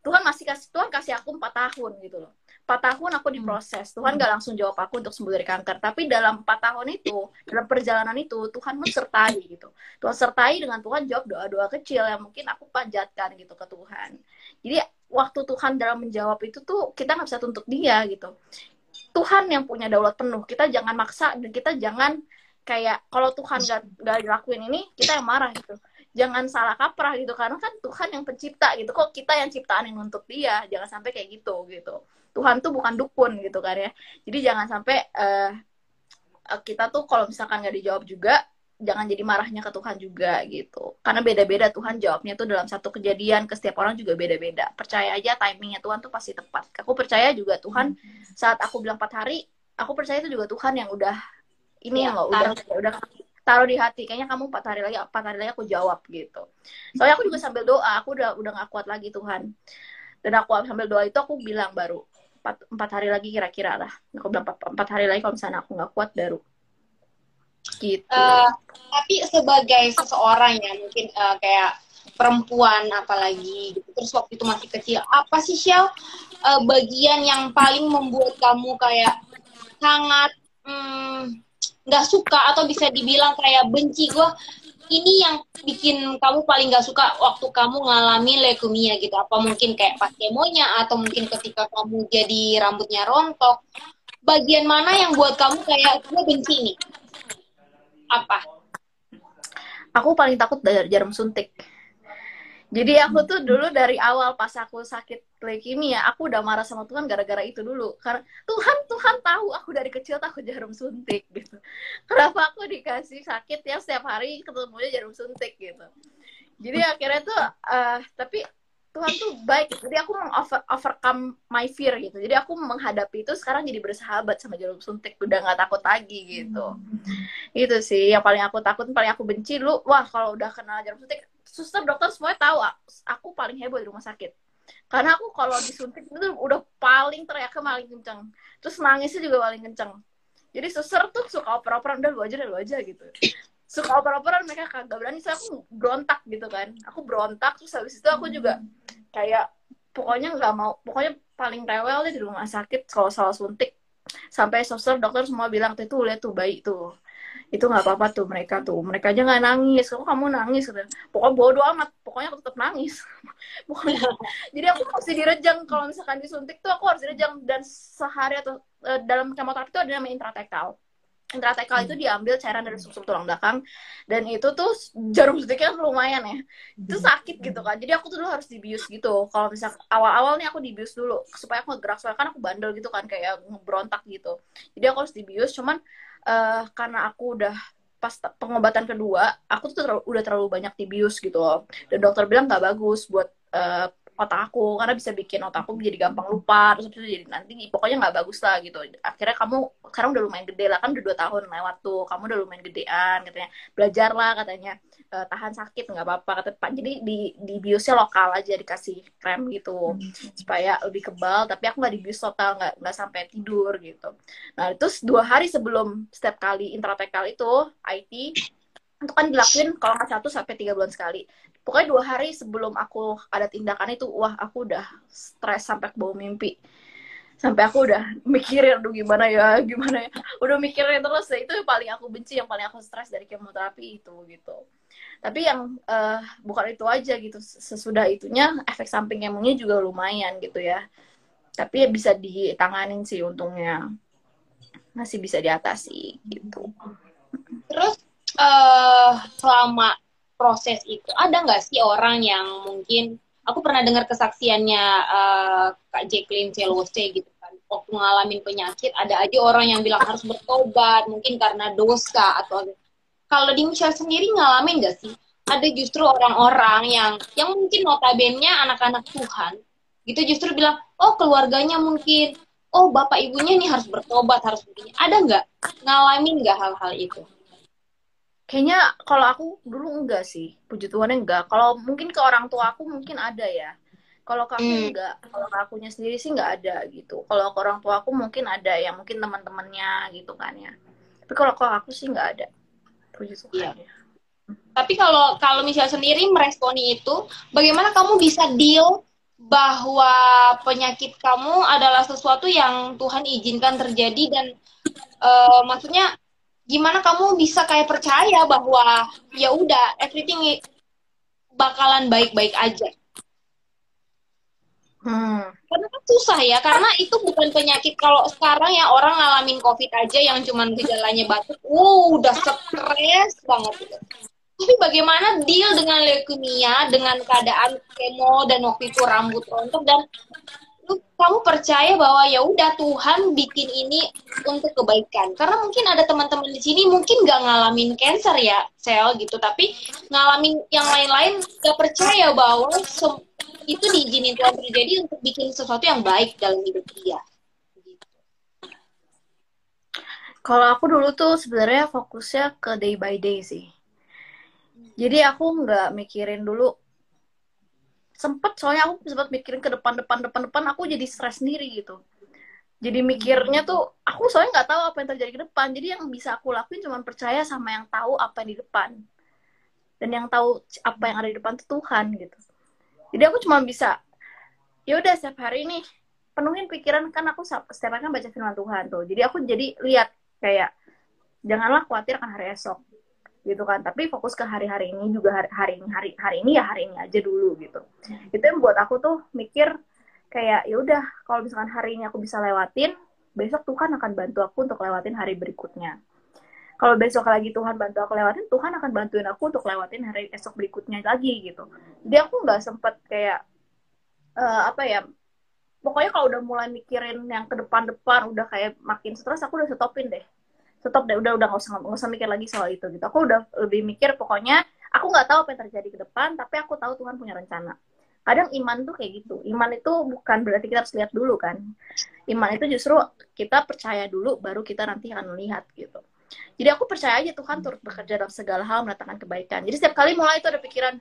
Tuhan masih kasih Tuhan kasih aku empat tahun gitu loh empat tahun aku diproses. Tuhan gak langsung jawab aku untuk sembuh dari kanker. Tapi dalam empat tahun itu dalam perjalanan itu Tuhan mensertai gitu. Tuhan sertai dengan Tuhan jawab doa-doa kecil yang mungkin aku panjatkan gitu ke Tuhan. Jadi waktu Tuhan dalam menjawab itu tuh kita nggak bisa tuntut dia gitu. Tuhan yang punya daulat penuh. Kita jangan maksa dan kita jangan kayak kalau Tuhan gak, gak dilakuin ini kita yang marah gitu. Jangan salah kaprah gitu. Karena kan Tuhan yang pencipta gitu. Kok kita yang ciptaan yang untuk dia? Jangan sampai kayak gitu gitu Tuhan tuh bukan dukun gitu kan ya. Jadi jangan sampai uh, kita tuh kalau misalkan nggak dijawab juga jangan jadi marahnya ke Tuhan juga gitu. Karena beda-beda Tuhan jawabnya tuh dalam satu kejadian ke setiap orang juga beda-beda. Percaya aja timingnya Tuhan tuh pasti tepat. Aku percaya juga Tuhan saat aku bilang empat hari aku percaya itu juga Tuhan yang udah ini ya, loh udah udah taruh di hati. Kayaknya kamu empat hari lagi empat hari lagi aku jawab gitu. Soalnya aku juga sambil doa aku udah udah gak kuat lagi Tuhan. Dan aku sambil doa itu aku bilang baru empat, empat hari lagi kira-kira lah. Aku bilang empat, empat hari lagi kalau misalnya aku nggak kuat baru. Gitu. Uh, tapi sebagai seseorang yang mungkin uh, kayak perempuan apalagi gitu terus waktu itu masih kecil apa sih Shell uh, bagian yang paling membuat kamu kayak sangat hmm, nggak suka atau bisa dibilang kayak benci? Gue ini yang bikin kamu paling nggak suka waktu kamu ngalami leukemia gitu. Apa mungkin kayak pas kemonya atau mungkin ketika kamu jadi rambutnya rontok. Bagian mana yang buat kamu kayak gue benci nih? Apa? Aku paling takut dari jarum suntik jadi aku tuh dulu dari awal pas aku sakit leukemia, aku udah marah sama Tuhan gara-gara itu dulu. Karena Tuhan Tuhan tahu aku dari kecil takut jarum suntik gitu. Kenapa aku dikasih sakit ya setiap hari ketemunya jarum suntik gitu. Jadi akhirnya tuh uh, tapi Tuhan tuh baik. Jadi aku over, overcome my fear gitu. Jadi aku menghadapi itu sekarang jadi bersahabat sama jarum suntik. Udah nggak takut lagi gitu. Hmm. Itu sih yang paling aku takut, paling aku benci dulu. Wah kalau udah kena jarum suntik suster dokter semuanya tahu aku paling heboh di rumah sakit. Karena aku kalau disuntik itu udah paling teriaknya paling kenceng. Terus nangisnya juga paling kenceng. Jadi suster tuh suka oper-operan udah lu aja udah lu aja gitu. Suka oper-operan mereka kagak berani saya aku berontak gitu kan. Aku berontak terus habis itu aku juga kayak pokoknya nggak mau pokoknya paling rewel deh di rumah sakit kalau salah suntik. Sampai suster dokter semua bilang tuh lihat tuh bayi tuh itu nggak apa-apa tuh mereka tuh. Mereka aja nggak nangis. Kok kamu nangis gitu pokoknya bodo amat. Pokoknya aku tetap nangis. Pokoknya. Jadi aku harus direjang. Kalau misalkan disuntik tuh aku harus direjang. Dan sehari atau uh, dalam kemoterapi itu ada namanya intratektal intratekal itu diambil cairan dari sumsum tulang belakang. Dan itu tuh jarum suntiknya kan lumayan ya. Itu sakit gitu kan. Jadi aku tuh dulu harus dibius gitu. Kalau misal awal-awal nih aku dibius dulu. Supaya aku gerak. Soalnya kan aku bandel gitu kan. Kayak ngebrontak gitu. Jadi aku harus dibius. Cuman uh, karena aku udah pas pengobatan kedua aku tuh terlalu, udah terlalu banyak dibius gitu loh. Dan dokter bilang nggak bagus buat uh, otak aku karena bisa bikin otak aku jadi gampang lupa terus itu jadi nanti pokoknya nggak bagus lah gitu. Akhirnya kamu sekarang udah lumayan gede lah kan udah dua tahun lewat tuh kamu udah lumayan gedean katanya. Belajar lah katanya e, tahan sakit nggak apa-apa. Jadi di di biusnya lokal aja dikasih krem gitu. Hmm. supaya lebih kebal tapi aku nggak dibius total nggak nggak sampai tidur gitu. Nah terus dua hari sebelum setiap kali intratekal itu IT itu kan dilakuin kalau nggak satu sampai tiga bulan sekali. Pokoknya dua hari sebelum aku ada tindakan itu wah aku udah stres sampai ke bawah mimpi. Sampai aku udah mikirin aduh gimana ya gimana ya? Udah mikirin terus ya itu yang paling aku benci yang paling aku stres dari kemoterapi itu gitu tapi yang uh, bukan itu aja gitu. Sesudah itunya efek samping emangnya juga lumayan gitu ya. Tapi ya bisa ditanganin sih untungnya. Masih bisa diatasi gitu. Terus uh, selama proses itu ada nggak sih orang yang mungkin aku pernah dengar kesaksiannya uh, Kak Jacqueline Celose gitu kan. Waktu ngalamin penyakit ada aja orang yang bilang harus bertobat mungkin karena dosa atau kalau di Michelle sendiri ngalamin nggak sih ada justru orang-orang yang yang mungkin notabene anak-anak Tuhan gitu justru bilang oh keluarganya mungkin oh bapak ibunya ini harus bertobat harus begini ada nggak ngalamin nggak hal-hal itu Kayaknya kalau aku dulu enggak sih, puji Tuhan enggak. Kalau mungkin ke orang tua aku mungkin ada ya. Kalau ke aku hmm. enggak, kalau ke akunya sendiri sih enggak ada gitu. Kalau ke orang tua aku mungkin ada ya, mungkin teman-temannya gitu kan ya. Tapi kalau ke aku sih enggak ada. Puji Tuhan. Iya. Tapi kalau kalau misalnya sendiri meresponi itu, bagaimana kamu bisa deal bahwa penyakit kamu adalah sesuatu yang Tuhan izinkan terjadi dan uh, maksudnya gimana kamu bisa kayak percaya bahwa ya udah everything bakalan baik-baik aja Hmm. Karena kan susah ya, karena itu bukan penyakit kalau sekarang ya orang ngalamin COVID aja yang cuman gejalanya batuk, wow udah stres banget gitu. Tapi bagaimana deal dengan leukemia, dengan keadaan kemo dan waktu itu rambut rontok dan kamu percaya bahwa ya udah Tuhan bikin ini untuk kebaikan karena mungkin ada teman-teman di sini mungkin nggak ngalamin cancer ya sel gitu tapi ngalamin yang lain-lain nggak percaya bahwa itu diizinin Tuhan terjadi untuk bikin sesuatu yang baik dalam hidup dia. Kalau aku dulu tuh sebenarnya fokusnya ke day by day sih. Jadi aku nggak mikirin dulu. Sempet soalnya aku sempat mikirin ke depan depan depan depan aku jadi stres sendiri gitu. Jadi mikirnya tuh aku soalnya nggak tahu apa yang terjadi ke depan. Jadi yang bisa aku lakuin cuma percaya sama yang tahu apa yang di depan. Dan yang tahu apa yang ada di depan tuh Tuhan gitu jadi aku cuma bisa ya udah setiap hari ini penuhin pikiran kan aku setiap hari kan baca firman Tuhan tuh. Jadi aku jadi lihat kayak janganlah khawatir akan hari esok gitu kan. Tapi fokus ke hari-hari ini juga hari hari ini hari hari ini ya hari ini aja dulu gitu. Itu yang buat aku tuh mikir kayak ya udah kalau misalkan hari ini aku bisa lewatin besok Tuhan akan bantu aku untuk lewatin hari berikutnya kalau besok lagi Tuhan bantu aku lewatin Tuhan akan bantuin aku untuk lewatin hari esok berikutnya lagi gitu. Jadi aku nggak sempet kayak uh, apa ya pokoknya kalau udah mulai mikirin yang ke depan-depan udah kayak makin stres aku udah stopin deh. Stop deh udah udah nggak usah nggak usah mikir lagi soal itu gitu. Aku udah lebih mikir pokoknya aku nggak tahu apa yang terjadi ke depan tapi aku tahu Tuhan punya rencana. Kadang iman tuh kayak gitu. Iman itu bukan berarti kita harus lihat dulu kan. Iman itu justru kita percaya dulu baru kita nanti akan melihat gitu jadi aku percaya aja Tuhan turut bekerja dalam segala hal mendatangkan kebaikan. Jadi setiap kali mulai itu ada pikiran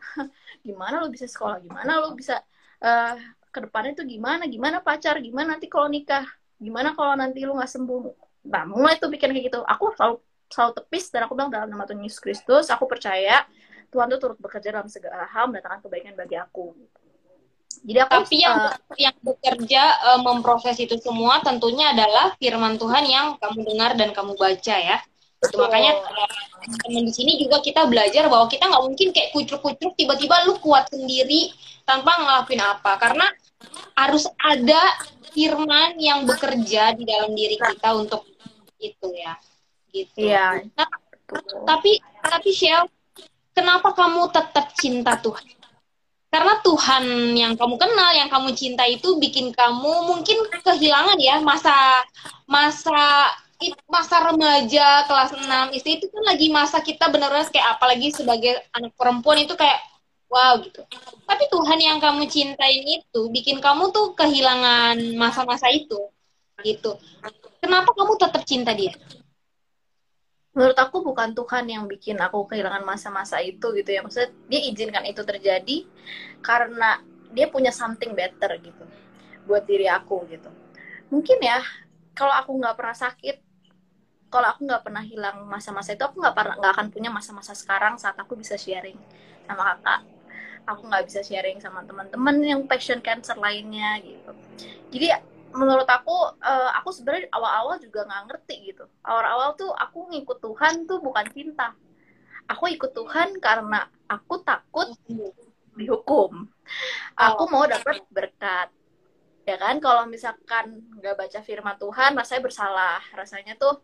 gimana lo bisa sekolah? Gimana lo bisa uh, ke depannya itu gimana? Gimana pacar? Gimana nanti kalau nikah? Gimana kalau nanti lo nggak sembuh? Nah mulai tuh bikin kayak gitu. Aku selalu selalu tepis dan aku bilang dalam nama Tuhan Yesus Kristus aku percaya Tuhan tuh turut bekerja dalam segala hal mendatangkan kebaikan bagi aku. Jadi aku tapi yang uh, yang bekerja uh, memproses itu semua tentunya adalah firman Tuhan yang kamu dengar dan kamu baca ya itu makanya teman di sini juga kita belajar bahwa kita nggak mungkin kayak kucuk-kucuk tiba-tiba lu kuat sendiri tanpa ngelakuin apa karena harus ada firman yang bekerja di dalam diri kita untuk itu ya gitu. Iya. Nah, tapi tapi Shell, kenapa kamu tetap cinta Tuhan? Karena Tuhan yang kamu kenal, yang kamu cinta itu bikin kamu mungkin kehilangan ya masa masa masa remaja kelas 6 itu itu kan lagi masa kita benar-benar kayak apalagi sebagai anak perempuan itu kayak wow gitu. Tapi Tuhan yang kamu cintain itu bikin kamu tuh kehilangan masa-masa itu gitu. Kenapa kamu tetap cinta dia? Menurut aku bukan Tuhan yang bikin aku kehilangan masa-masa itu gitu ya. Maksudnya dia izinkan itu terjadi karena dia punya something better gitu buat diri aku gitu. Mungkin ya kalau aku nggak pernah sakit, kalau aku nggak pernah hilang masa-masa itu, aku nggak pernah nggak akan punya masa-masa sekarang saat aku bisa sharing sama kakak. Aku nggak bisa sharing sama teman-teman yang passion cancer lainnya gitu. Jadi menurut aku uh, aku sebenarnya awal-awal juga nggak ngerti gitu. Awal-awal tuh aku ngikut Tuhan tuh bukan cinta. Aku ikut Tuhan karena aku takut dihukum. Aku mau dapat berkat. Ya kan kalau misalkan nggak baca firman Tuhan rasanya bersalah. Rasanya tuh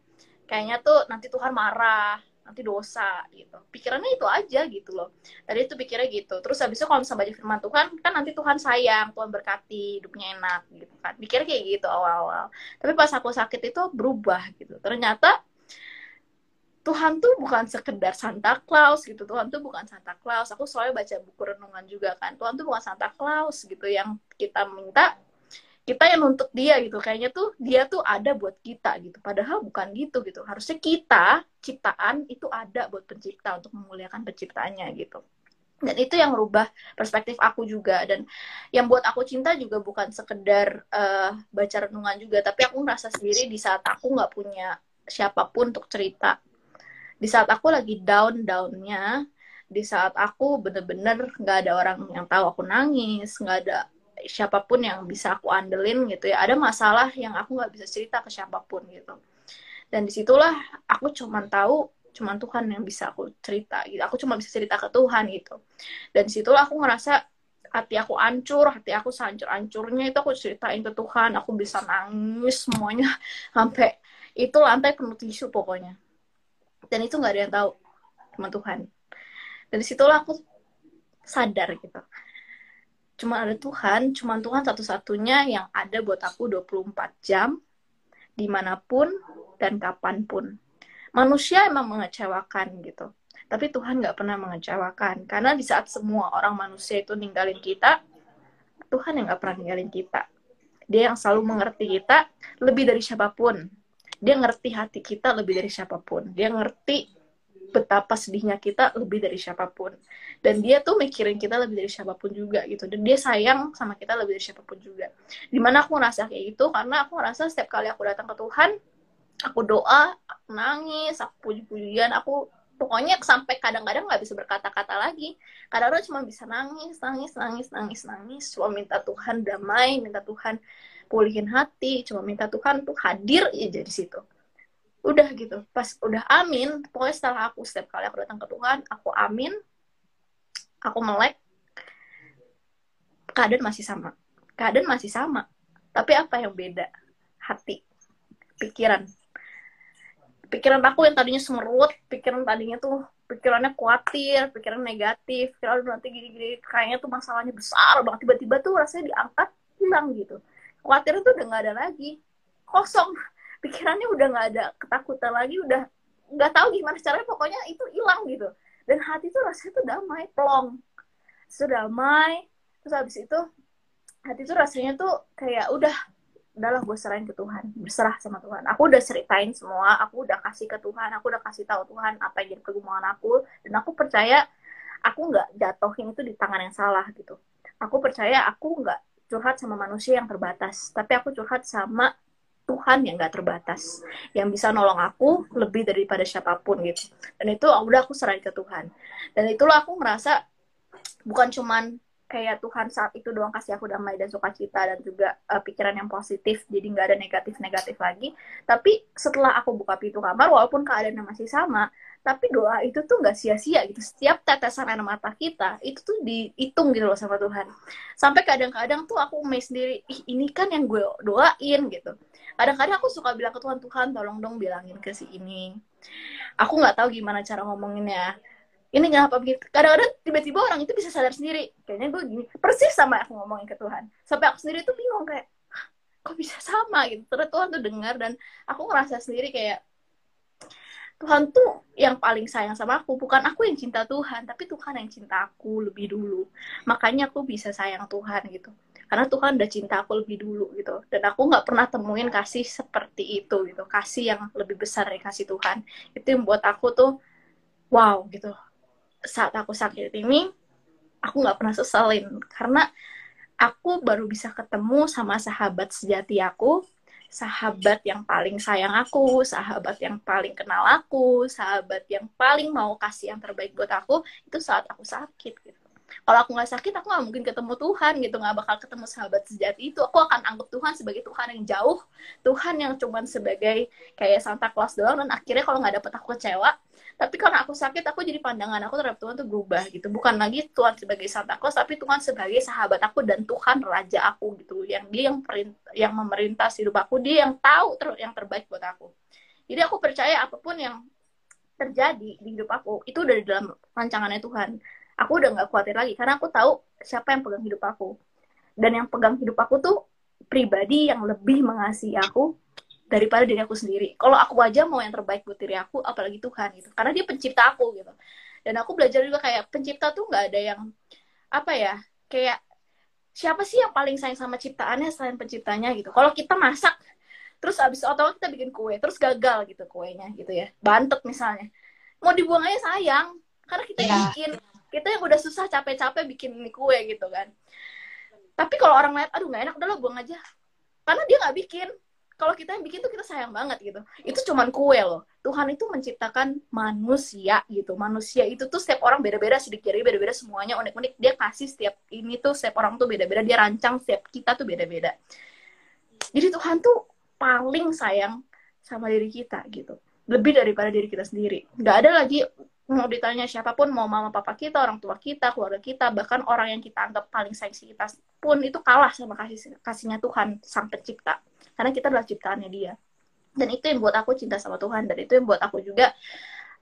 kayaknya tuh nanti Tuhan marah nanti dosa gitu. Pikirannya itu aja gitu loh. Tadi itu pikirnya gitu. Terus habis itu kalau misalnya baca firman Tuhan kan nanti Tuhan sayang Tuhan berkati hidupnya enak gitu kan. Pikir kayak gitu awal-awal. Tapi pas aku sakit itu berubah gitu. Ternyata Tuhan tuh bukan sekedar Santa Claus gitu. Tuhan tuh bukan Santa Claus. Aku selalu baca buku renungan juga kan. Tuhan tuh bukan Santa Claus gitu. Yang kita minta kita yang nuntut dia gitu. Kayaknya tuh dia tuh ada buat kita gitu. Padahal bukan gitu gitu. Harusnya kita ciptaan itu ada buat pencipta untuk memuliakan penciptanya gitu. Dan itu yang merubah perspektif aku juga. Dan yang buat aku cinta juga bukan sekedar uh, baca renungan juga. Tapi aku ngerasa sendiri di saat aku nggak punya siapa pun untuk cerita. Di saat aku lagi down downnya di saat aku bener-bener nggak ada orang yang tahu aku nangis nggak ada siapa pun yang bisa aku andelin gitu ya. Ada masalah yang aku nggak bisa cerita ke siapa pun gitu. Dan di situlah aku cuman tahu cuman Tuhan yang bisa aku cerita gitu. Aku cuma bisa cerita ke Tuhan gitu. Dan di situlah aku ngerasa hati aku hancur hati aku sancur hancurnya itu aku ceritain ke Tuhan aku bisa nangis semuanya. Sampai itu lantai penuh tisu pokoknya. Dan itu nggak ada yang tahu cuma Tuhan. Dan di situlah aku sadar gitu cuma ada Tuhan, cuma Tuhan satu-satunya yang ada buat aku 24 jam, di mana pun dan kapan pun. Manusia emang mengecewakan gitu, tapi Tuhan nggak pernah mengecewakan. Karena di saat semua orang manusia itu ninggalin kita, Tuhan yang nggak pernah ninggalin kita. Dia yang selalu mengerti kita lebih dari siapa pun. Dia ngerti hati kita lebih dari siapa pun. Dia ngerti betapa sedihnya kita lebih dari siapa pun. Dan dia tuh mikirin kita lebih dari siapa pun juga gitu. Dan dia sayang sama kita lebih dari siapa pun juga. Di mana aku ngerasa kayak gitu karena aku ngerasa setiap kali aku datang ke Tuhan aku doa aku nangis aku puji-pujian aku pokoknya sampai kadang-kadang nggak bisa berkata-kata lagi. Kadang-kadang cuma bisa nangis nangis nangis nangis nangis. Cuma minta Tuhan damai minta Tuhan pulihin hati cuma minta Tuhan tuh hadir aja di situ udah gitu. Pas udah amin pokoknya setelah aku setiap kali aku datang ke Tuhan aku amin aku melek keadaan masih sama. Keadaan masih sama. Tapi apa yang beda? Hati. Pikiran. Pikiran aku yang tadinya semerut pikiran tadinya tuh pikirannya khawatir pikiran negatif pikiran nanti gini-gini kayaknya tuh masalahnya besar banget. Tiba-tiba tuh rasanya diangkat hilang gitu. Khawatir tuh udah nggak ada lagi. Kosong pikirannya udah nggak ada ketakutan lagi udah nggak tahu gimana caranya pokoknya itu hilang gitu. Dan hati tuh rasanya tuh damai plong. Sudah damai terus habis itu hati tuh rasanya tuh kayak udah udahlah gue serahin ke Tuhan berserah sama Tuhan. Aku udah ceritain semua aku udah kasih ke Tuhan aku udah kasih tahu Tuhan apa yang jadi kegumulan aku dan aku percaya aku nggak jatuhin itu di tangan yang salah gitu. Aku percaya aku nggak curhat sama manusia yang terbatas tapi aku curhat sama Tuhan yang gak terbatas yang bisa nolong aku lebih daripada siapa pun gitu. Dan itu udah aku serahin ke Tuhan. Dan itulah aku ngerasa bukan cuman kayak Tuhan saat itu doang kasih aku damai dan sukacita dan juga uh, pikiran yang positif jadi nggak ada negatif negatif lagi. Tapi setelah aku buka pintu kamar walaupun keadaannya masih sama tapi doa itu tuh nggak sia-sia gitu. Setiap tetesan air mata kita itu tuh dihitung gitu loh sama Tuhan. Sampai kadang-kadang tuh aku main sendiri ih ini kan yang gue doain gitu. Kadang-kadang aku suka bilang ke Tuhan Tuhan tolong dong bilangin ke si ini. Aku nggak tahu gimana cara ngomonginnya. Ini kenapa begitu kadang-kadang tiba-tiba orang itu bisa sadar sendiri kayaknya gue gini. Persis sama aku ngomongin ke Tuhan. Sampai aku sendiri tuh bingung kayak kok bisa sama? gitu. Terus Tuhan tuh dengar dan aku ngerasa sendiri kayak Tuhan tuh yang paling sayang sama aku bukan aku yang cinta Tuhan tapi Tuhan yang cinta aku lebih dulu. Makanya aku bisa sayang Tuhan gitu. Karena Tuhan udah cinta aku lebih dulu gitu. Dan aku nggak pernah temuin kasih seperti itu gitu. Kasih yang lebih besar dari kasih Tuhan. Itu yang buat aku tuh wow gitu. Saat aku sakit ini aku nggak pernah sesalin. Karena aku baru bisa ketemu sama sahabat sejati aku sahabat yang paling sayang aku, sahabat yang paling kenal aku, sahabat yang paling mau kasih yang terbaik buat aku, itu saat aku sakit gitu. Kalau aku nggak sakit, aku nggak mungkin ketemu Tuhan gitu, nggak bakal ketemu sahabat sejati itu. Aku akan anggap Tuhan sebagai Tuhan yang jauh, Tuhan yang cuman sebagai kayak Santa Claus doang, dan akhirnya kalau nggak dapet aku kecewa, tapi karena aku sakit aku jadi pandangan aku terhadap Tuhan tuh berubah gitu. Bukan lagi Tuhan sebagai Santa Claus tapi Tuhan sebagai sahabat aku dan Tuhan raja aku gitu. Yang dia yang perintah, yang memerintah hidup aku dia yang tahu ter yang terbaik buat aku. Jadi aku percaya apa pun yang terjadi di hidup aku itu udah di dalam rancangannya Tuhan. Aku udah nggak khawatir lagi karena aku tahu siapa yang pegang hidup aku. Dan yang pegang hidup aku tuh pribadi yang lebih mengasihi aku daripada diri aku sendiri. Kalau aku aja mau yang terbaik buat diri aku, apalagi Tuhan gitu. Karena dia pencipta aku gitu. Dan aku belajar juga kayak pencipta tuh nggak ada yang apa ya, kayak siapa sih yang paling sayang sama ciptaannya selain penciptanya gitu. Kalau kita masak, terus abis otot kita bikin kue, terus gagal gitu kuenya gitu ya, bantet misalnya, mau dibuang aja sayang, karena kita ya. bikin, kita yang udah susah capek-capek bikin ini kue gitu kan. Tapi kalau orang lihat, aduh nggak enak, udah lo buang aja, karena dia nggak bikin, kalau kita yang bikin tuh kita sayang banget gitu. Itu cuman kue loh. Tuhan itu menciptakan manusia gitu. Manusia itu tuh setiap orang beda-beda sidik jari beda-beda semuanya unik-unik. Dia kasih setiap ini tuh setiap orang tuh beda-beda. Dia rancang setiap kita tuh beda-beda. Jadi Tuhan tuh paling sayang sama diri kita gitu. Lebih daripada diri kita sendiri. Nggak ada lagi mau ditanya siapa pun mau mama papa kita orang tua kita keluarga kita bahkan orang yang kita anggap paling sayang kita pun itu kalah sama kasih kasihnya Tuhan sang pencipta karena kita adalah ciptaannya dia. Dan itu yang buat aku cinta sama Tuhan. Dan itu yang buat aku juga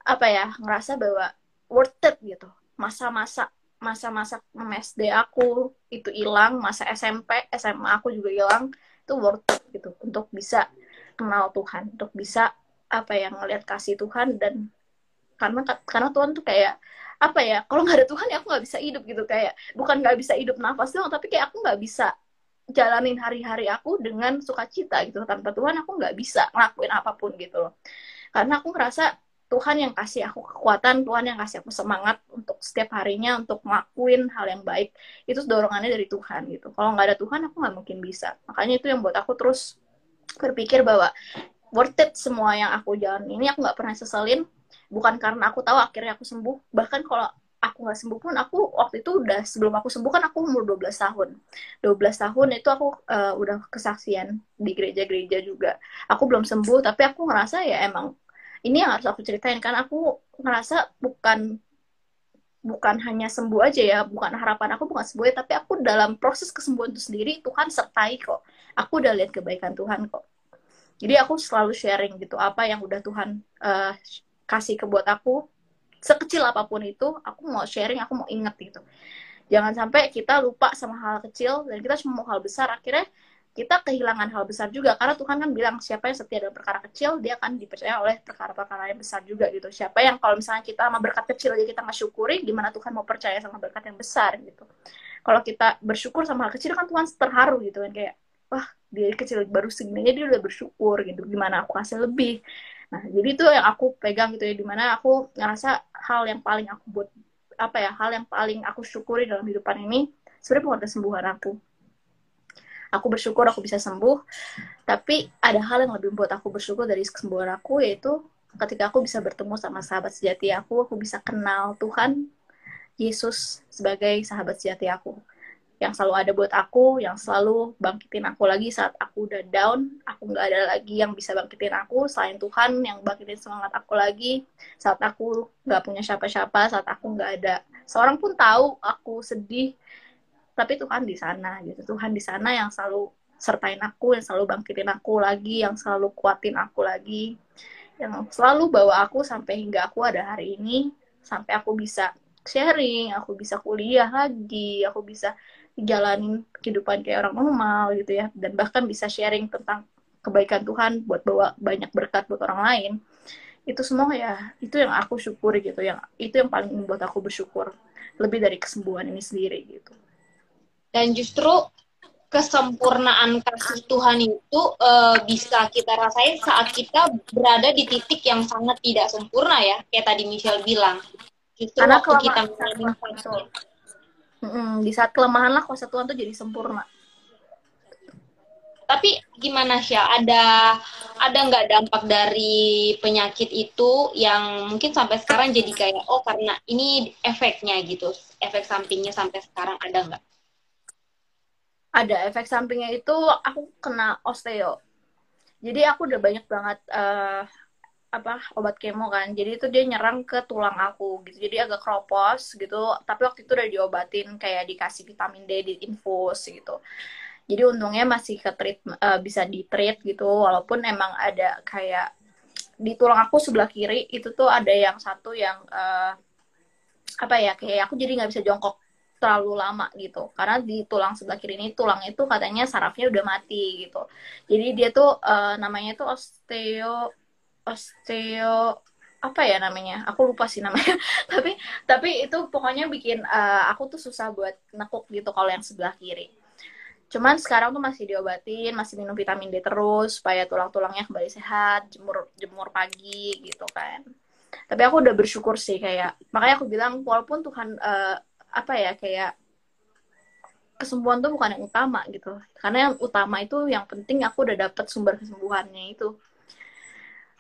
apa ya ngerasa bahwa worth it gitu. Masa-masa masa-masa MSD aku itu hilang masa SMP SMA aku juga hilang itu worth it gitu. Untuk bisa kenal Tuhan untuk bisa apa ya ngelihat kasih Tuhan. Dan karena karena Tuhan tuh kayak apa ya kalau nggak ada Tuhan ya aku nggak bisa hidup gitu. Kayak bukan nggak bisa hidup nafas doang tapi kayak aku nggak bisa jalanin hari-hari aku dengan sukacita gitu. Tanpa Tuhan aku nggak bisa ngelakuin apa pun gitu loh. Karena aku ngerasa Tuhan yang kasih aku kekuatan Tuhan yang kasih aku semangat untuk setiap harinya untuk ngelakuin hal yang baik. Itu dorongannya dari Tuhan gitu. Kalau nggak ada Tuhan aku nggak mungkin bisa. Makanya itu yang buat aku terus berpikir bahwa worth it semua yang aku jalan ini aku nggak pernah seselin bukan karena aku tahu akhirnya aku sembuh. Bahkan kalau aku nggak sembuh pun aku waktu itu udah sebelum aku sembuh kan aku umur 12 tahun. 12 tahun itu aku uh, udah kesaksian di gereja-gereja juga. Aku belum sembuh tapi aku ngerasa ya emang ini yang harus aku ceritain kan. Aku ngerasa bukan bukan hanya sembuh aja ya bukan harapan aku bukan sembuh ya, tapi aku dalam proses kesembuhan itu sendiri Tuhan sertai kok. Aku udah lihat kebaikan Tuhan kok. Jadi aku selalu sharing gitu apa yang udah Tuhan uh, kasih ke buat aku sekecil apa pun itu aku mau sharing aku mau inget gitu. Jangan sampai kita lupa sama hal kecil dan kita cuma mau hal besar akhirnya kita kehilangan hal besar juga. Karena Tuhan kan bilang siapa yang setia dalam perkara kecil dia akan dipercaya oleh perkara-perkara yang besar juga gitu. Siapa yang kalau misalnya kita sama berkat kecil aja kita nggak syukuri gimana Tuhan mau percaya sama berkat yang besar gitu? Kalau kita bersyukur sama hal kecil kan Tuhan terharu gitu kan kayak wah dia kecil baru segini dia udah bersyukur gitu. Gimana aku kasih lebih Nah, jadi itu yang aku pegang gitu ya, di mana aku ngerasa hal yang paling aku buat, apa ya, hal yang paling aku syukuri dalam kehidupan ini, sebenarnya bukan kesembuhan aku. Aku bersyukur aku bisa sembuh, tapi ada hal yang lebih membuat aku bersyukur dari kesembuhan aku, yaitu ketika aku bisa bertemu sama sahabat sejati aku, aku bisa kenal Tuhan, Yesus sebagai sahabat sejati aku yang selalu ada buat aku, yang selalu bangkitin aku lagi saat aku udah down, aku nggak ada lagi yang bisa bangkitin aku selain Tuhan yang bangkitin semangat aku lagi saat aku nggak punya siapa-siapa, saat aku nggak ada seorang pun tahu aku sedih, tapi Tuhan di sana gitu, Tuhan di sana yang selalu sertain aku, yang selalu bangkitin aku lagi, yang selalu kuatin aku lagi. yang selalu bawa aku sampai hingga aku ada hari ini sampai aku bisa sharing aku bisa kuliah lagi aku bisa jalanin kehidupan kayak orang normal gitu ya. Dan bahkan bisa sharing tentang kebaikan Tuhan buat bawa banyak berkat buat orang lain. Itu semua ya itu yang aku syukuri gitu. Yang itu yang paling membuat aku bersyukur. Lebih dari kesembuhan ini sendiri gitu. Dan justru kesempurnaan kasih Tuhan itu uh, bisa kita rasain saat kita berada di titik yang sangat tidak sempurna ya. Kayak tadi Michelle bilang. Justru Karena waktu kita mengalami di saat kelemahan lah kuasa Tuhan tuh jadi sempurna. Tapi gimana sih ada ada nggak dampak dari penyakit itu yang mungkin sampai sekarang jadi kayak oh karena ini efeknya gitu? Efek sampingnya sampai sekarang ada nggak? Ada efek sampingnya itu aku kena osteo. Jadi aku udah banyak banget uh, apa obat kemo kan. Jadi itu dia nyerang ke tulang aku gitu. Jadi agak kropos gitu. Tapi waktu itu udah diobatin kayak dikasih vitamin D di infus gitu. Jadi untungnya masih ke treat uh, bisa di treat gitu. Walaupun emang ada kayak di tulang aku sebelah kiri itu tuh ada yang satu yang uh, apa ya kayak aku jadi nggak bisa jongkok terlalu lama gitu. Karena di tulang sebelah kiri ini tulang itu katanya sarafnya udah mati gitu. Jadi dia tuh uh, namanya tuh osteo osteo apa ya namanya aku lupa sih namanya tapi tapi itu pokoknya bikin uh, aku tuh susah buat nekuk gitu kalau yang sebelah kiri Cuman sekarang tuh masih diobatin, masih minum vitamin D terus supaya tulang-tulangnya kembali sehat, jemur jemur pagi gitu kan. Tapi aku udah bersyukur sih kayak makanya aku bilang walaupun Tuhan uh, apa ya kayak kesembuhan tuh bukan yang utama gitu. Karena yang utama itu yang penting aku udah dapet sumber kesembuhannya itu.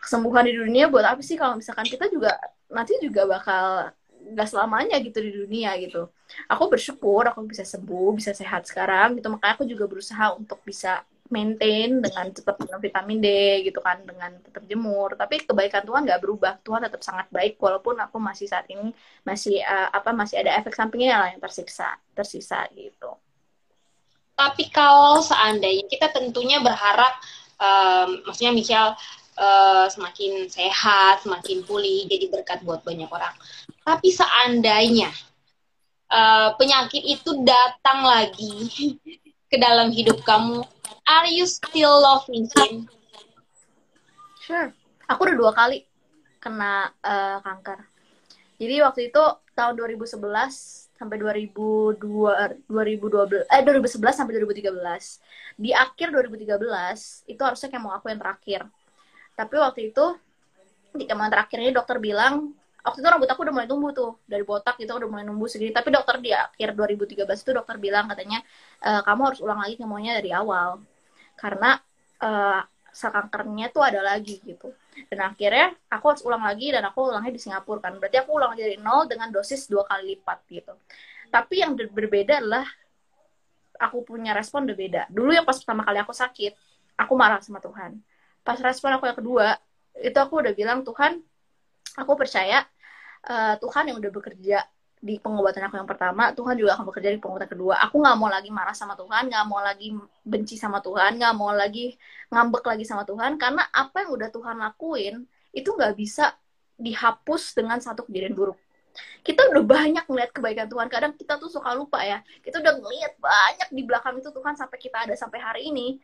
Kesembuhan di dunia buat apa sih? Kalau misalkan kita juga nanti juga bakal nggak selamanya gitu di dunia gitu. Aku bersyukur aku bisa sembuh bisa sehat sekarang gitu. Makanya aku juga berusaha untuk bisa maintain dengan tetap minum vitamin D gitu kan dengan tetap jemur. Tapi kebaikan Tuhan nggak berubah. Tuhan tetap sangat baik walaupun aku masih saat ini masih uh, apa masih ada efek sampingnya lah yang tersisa tersisa gitu. Tapi kalau seandainya kita tentunya berharap um, maksudnya Michelle uh, semakin sehat, semakin pulih, jadi berkat buat banyak orang. Tapi seandainya uh, penyakit itu datang lagi ke dalam hidup kamu, are you still loving him? Sure. Aku udah dua kali kena uh, kanker. Jadi waktu itu tahun 2011 sampai 2002 2012 eh 2011 sampai 2013. Di akhir 2013 itu harusnya kemo aku yang terakhir tapi waktu itu di kemarin terakhir ini dokter bilang waktu itu rambut aku udah mulai tumbuh tuh dari botak gitu udah mulai tumbuh segini. Tapi dokter di akhir 2013 itu dokter bilang katanya e, kamu harus ulang lagi kemonya dari awal. Karena uh, sel kankernya tuh ada lagi gitu. Dan akhirnya aku harus ulang lagi dan aku ulangnya di Singapura kan. Berarti aku ulang dari nol dengan dosis dua kali lipat gitu. Tapi yang berbeda adalah aku punya respon berbeda dulu yang pas pertama kali aku sakit aku marah sama Tuhan pas respon aku yang kedua itu aku udah bilang Tuhan aku percaya uh, Tuhan yang udah bekerja di pengobatan aku yang pertama Tuhan juga akan bekerja di pengobatan kedua. Aku nggak mau lagi marah sama Tuhan nggak mau lagi benci sama Tuhan nggak mau lagi ngambek lagi sama Tuhan karena apa yang udah Tuhan lakuin itu nggak bisa dihapus dengan satu kejadian buruk. Kita udah banyak ngeliat kebaikan Tuhan. Kadang kita tuh suka lupa ya. Kita udah ngeliat banyak di belakang itu Tuhan sampai kita ada sampai hari ini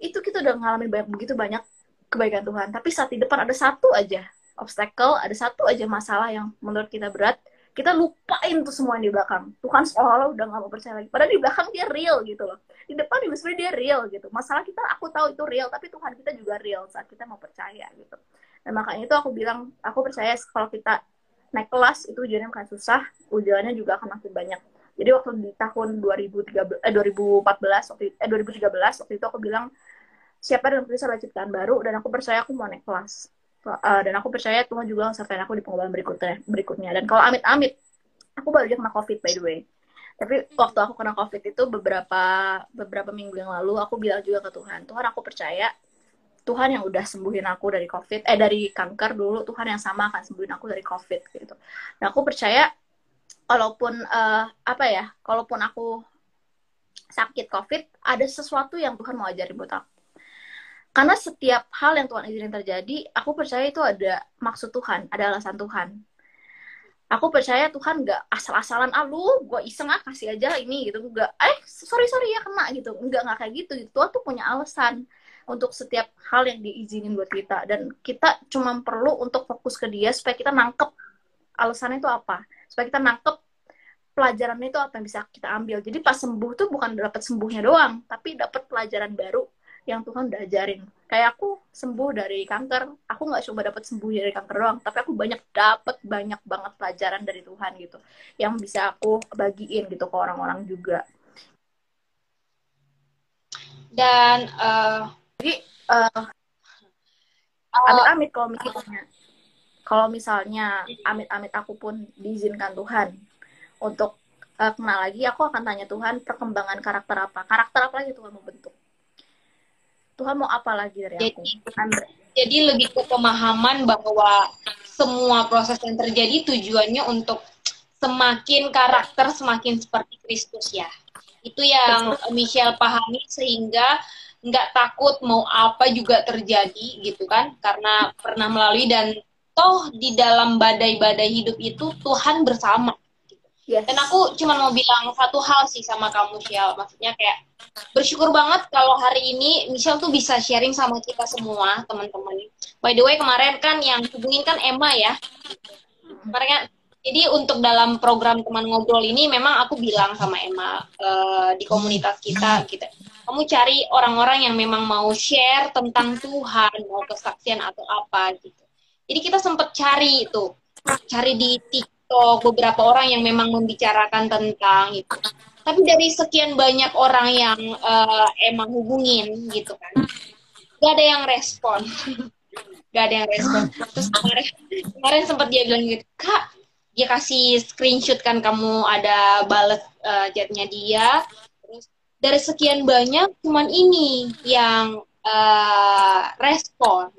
itu kita udah ngalamin banyak begitu banyak kebaikan Tuhan. Tapi saat di depan ada satu aja obstacle ada satu aja masalah yang menurut kita berat kita lupain tuh semua yang di belakang. Tuhan seolah-olah udah gak mau percaya lagi. Padahal di belakang dia real gitu loh. Di depan juga sebenarnya dia real gitu. Masalah kita aku tahu itu real tapi Tuhan kita juga real saat kita mau percaya gitu. Dan makanya itu aku bilang aku percaya kalau kita naik kelas itu ujiannya akan susah ujiannya juga akan makin banyak. Jadi waktu di tahun 2013 eh 2014 waktu eh 2013 waktu itu aku bilang siapa dalam Kristus adalah ciptaan baru dan aku percaya aku mau naik kelas. Uh, dan aku percaya Tuhan juga sampai aku di pengobatan berikutnya berikutnya. Dan kalau amit-amit aku baru aja kena covid by the way. Tapi waktu aku kena covid itu beberapa beberapa minggu yang lalu aku bilang juga ke Tuhan Tuhan aku percaya Tuhan yang udah sembuhin aku dari covid eh dari kanker dulu Tuhan yang sama akan sembuhin aku dari covid gitu. Dan aku percaya kalaupun uh, apa ya kalaupun aku sakit covid ada sesuatu yang Tuhan mau ajarin buat aku karena setiap hal yang Tuhan izinin terjadi aku percaya itu ada maksud Tuhan ada alasan Tuhan. Aku percaya Tuhan nggak asal-asalan ah lu gue iseng ah kasih aja ini gitu. Nggak eh sorry sorry ya kena gitu. Nggak nggak kayak gitu. Tuhan tuh punya alasan untuk setiap hal yang diizinin buat kita. Dan kita cuma perlu untuk fokus ke dia supaya kita nangkep alasannya itu apa. Supaya kita nangkep pelajarannya itu apa yang bisa kita ambil. Jadi pas sembuh tuh bukan dapat sembuhnya doang tapi dapat pelajaran baru yang Tuhan udah ajarin. Kayak aku sembuh dari kanker, aku nggak cuma dapat sembuh dari kanker doang, tapi aku banyak dapat banyak banget pelajaran dari Tuhan gitu, yang bisa aku bagiin gitu ke orang-orang juga. Dan uh, jadi uh, amit-amit kalau misalnya kalau misalnya amit-amit aku pun diizinkan Tuhan untuk uh, kenal lagi, aku akan tanya Tuhan perkembangan karakter apa, karakter apa lagi Tuhan mau bentuk Tuhan mau apa lagi dari jadi, aku? Jadi lebih ke pemahaman bahwa semua proses yang terjadi tujuannya untuk semakin karakter semakin seperti Kristus ya. Itu yang Michelle pahami sehingga nggak takut mau apa juga terjadi gitu kan karena pernah melalui dan toh di dalam badai-badai hidup itu Tuhan bersama Yes. Dan aku cuma mau bilang satu hal sih sama kamu, Michelle. Maksudnya kayak bersyukur banget kalau hari ini Michelle tuh bisa sharing sama kita semua, teman-teman. By the way, kemarin kan yang hubungin kan Emma ya. Kemarin kan, jadi untuk dalam program teman ngobrol ini memang aku bilang sama Emma uh, di komunitas kita gitu. Kamu cari orang-orang yang memang mau share tentang Tuhan, mau kesaksian atau apa gitu. Jadi kita sempat cari itu, cari di TikTok TikTok beberapa orang yang memang membicarakan tentang itu. Tapi dari sekian banyak orang yang uh, emang hubungin gitu kan gak ada yang respon. Gak ada yang respon. Terus kemarin kemarin sempat dia bilang gitu kak dia kasih screenshot kan kamu ada balas uh, chatnya dia. Terus dari sekian banyak cuman ini yang uh, respon.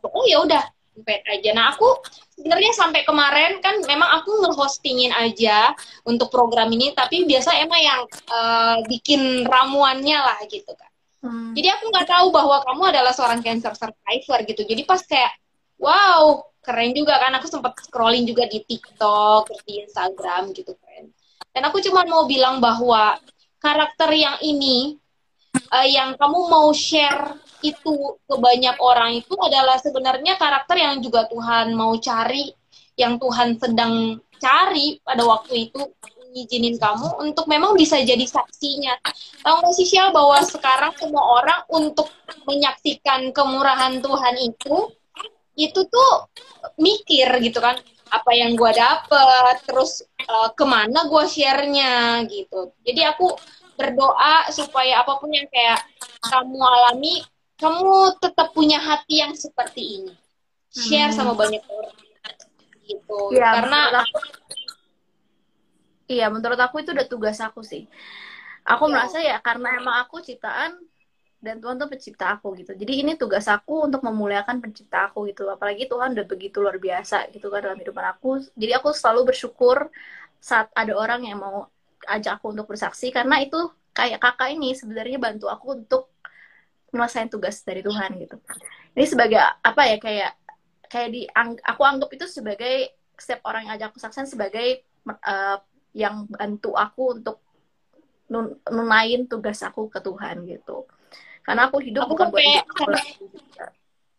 Oh ya udah aja. Nah aku sebenarnya sampai kemarin kan memang aku ngehostingin aja untuk program ini tapi biasa emang yang uh, bikin ramuannya lah gitu kan hmm. jadi aku nggak tahu bahwa kamu adalah seorang cancer survivor gitu. Jadi pas kayak wow keren juga kan. Aku sempat scrolling juga di TikTok di Instagram gitu kan. Dan aku cuma mau bilang bahwa karakter yang ini uh, yang kamu mau share itu ke banyak orang itu adalah sebenarnya karakter yang juga Tuhan mau cari, yang Tuhan sedang cari pada waktu itu ngizinin kamu untuk memang bisa jadi saksinya. Tahu nggak sih Syal bahwa sekarang semua orang untuk menyaksikan kemurahan Tuhan itu itu tuh mikir gitu kan apa yang gue dapet terus uh, ke mana gue sharenya gitu jadi aku berdoa supaya apa pun yang kayak kamu alami kamu tetap punya hati yang seperti ini. Share hmm. sama banyak orang. Gitu. Ya, karena aku, iya menurut aku itu udah tugas aku sih. Aku ya. merasa ya karena emang aku ciptaan dan Tuhan tuh pencipta aku gitu. Jadi ini tugas aku untuk memuliakan pencipta aku gitu. Apalagi Tuhan udah begitu luar biasa gitu kan dalam hidupan aku. Jadi aku selalu bersyukur saat ada orang yang mau ajak aku untuk bersaksi. Karena itu kayak kakak ini sebenarnya bantu aku untuk menyelesaikan tugas dari Tuhan gitu. Ini sebagai apa ya kayak kayak di aku anggap itu sebagai setiap orang yang ajak aku saksian sebagai uh, yang bantu aku untuk nun nunain tugas aku ke Tuhan gitu. Karena aku hidup aku bukan buat hidup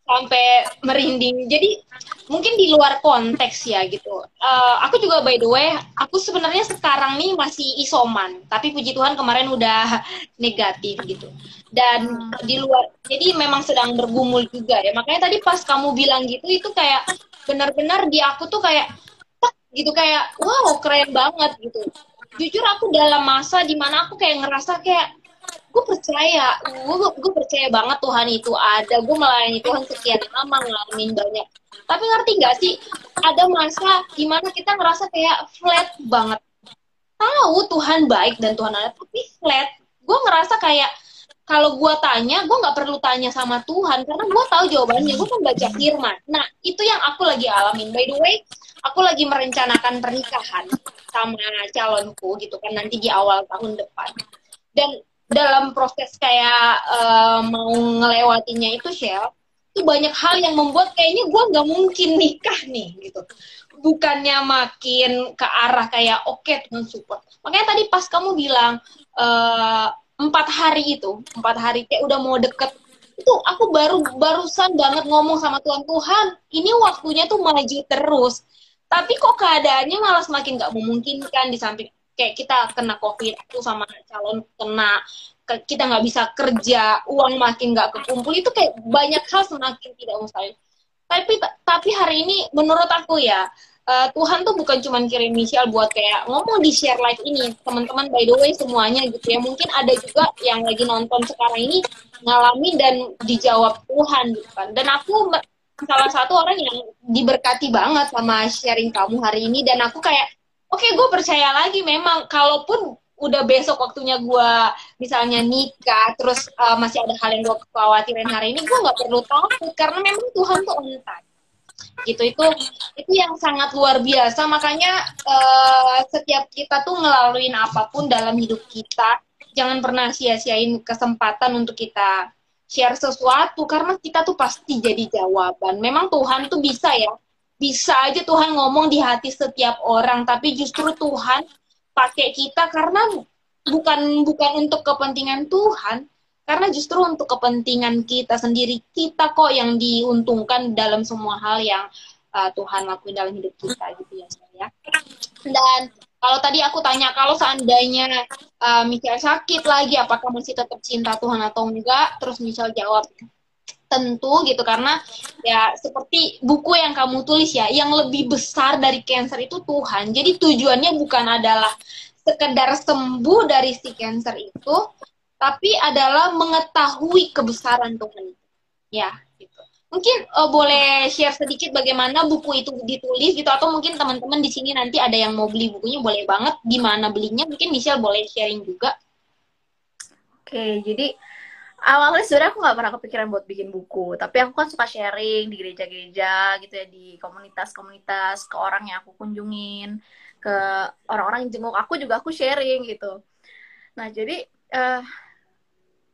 sampai merinding. Jadi mungkin di luar konteks ya gitu. Uh, aku juga by the way, aku sebenarnya sekarang nih masih isoman, tapi puji Tuhan kemarin udah negatif gitu. Dan di luar, jadi memang sedang bergumul juga ya. Makanya tadi pas kamu bilang gitu, itu kayak benar-benar di aku tuh kayak gitu kayak wow keren banget gitu. Jujur aku dalam masa di mana aku kayak ngerasa kayak gue percaya gue gue percaya banget Tuhan itu ada. Gue melayani Tuhan sekian lama ngalamin banyak. Tapi ngerti gak sih ada masa di mana kita ngerasa kayak flat banget. Tahu Tuhan baik dan Tuhan ada tapi flat. Gue ngerasa kayak kalau gue tanya gue nggak perlu tanya sama Tuhan karena gue tahu jawabannya. Gue kan baca firman. Nah itu yang aku lagi alamin. By the way aku lagi merencanakan pernikahan sama calonku gitu kan nanti di awal tahun depan. Dan dalam proses kayak uh, mau ngelewatinya itu Shell itu banyak hal yang membuat kayaknya gue nggak mungkin nikah nih gitu. Bukannya makin ke arah kayak oke okay, Tuhan support. Makanya tadi pas kamu bilang uh, empat hari itu empat hari kayak udah mau deket itu aku baru barusan banget ngomong sama Tuhan Tuhan ini waktunya tuh maju terus. Tapi kok keadaannya malah semakin nggak memungkinkan di samping kayak kita kena covid aku sama calon kena kita nggak bisa kerja uang makin nggak kekumpul itu kayak banyak hal semakin tidak mustahil. Tapi tapi hari ini menurut aku ya uh, Tuhan tuh bukan cuma kirim Michelle buat kayak ngomong di share live ini teman-teman by the way semuanya gitu ya. Mungkin ada juga yang lagi nonton sekarang ini ngalamin dan dijawab Tuhan gitu kan. Dan aku salah satu orang yang diberkati banget sama sharing kamu hari ini dan aku kayak oke okay, gue percaya lagi memang kalaupun udah besok waktunya gue misalnya nikah terus uh, masih ada hal yang gue khawatirin hari ini gue nggak perlu takut karena memang Tuhan tuh on gitu itu itu yang sangat luar biasa. Makanya uh, setiap kita tuh ngelaluin apa pun dalam hidup kita jangan pernah sia-siain kesempatan untuk kita share sesuatu karena kita tuh pasti jadi jawaban. Memang Tuhan tuh bisa ya bisa aja Tuhan ngomong di hati setiap orang tapi justru Tuhan pakai kita karena bukan bukan untuk kepentingan Tuhan karena justru untuk kepentingan kita sendiri. Kita kok yang diuntungkan dalam semua hal yang uh, Tuhan lakuin dalam hidup kita gitu ya saya dan kalau tadi aku tanya kalau seandainya uh, Michelle sakit lagi apakah masih tetap cinta Tuhan atau enggak? Terus Michelle jawab tentu gitu karena ya seperti buku yang kamu tulis ya yang lebih besar dari cancer itu Tuhan. Jadi tujuannya bukan adalah sekedar sembuh dari si cancer itu tapi adalah mengetahui kebesaran Tuhan. Ya gitu. Mungkin uh, boleh share sedikit bagaimana buku itu ditulis gitu atau mungkin teman-teman di sini nanti ada yang mau beli bukunya boleh banget. Di mana belinya? Mungkin Michelle boleh sharing juga. Oke jadi awalnya sebenarnya aku nggak pernah kepikiran buat bikin buku tapi aku kan suka sharing di gereja-gereja gitu ya di komunitas-komunitas ke orang yang aku kunjungin ke orang-orang yang jenguk aku juga aku sharing gitu. Nah jadi uh,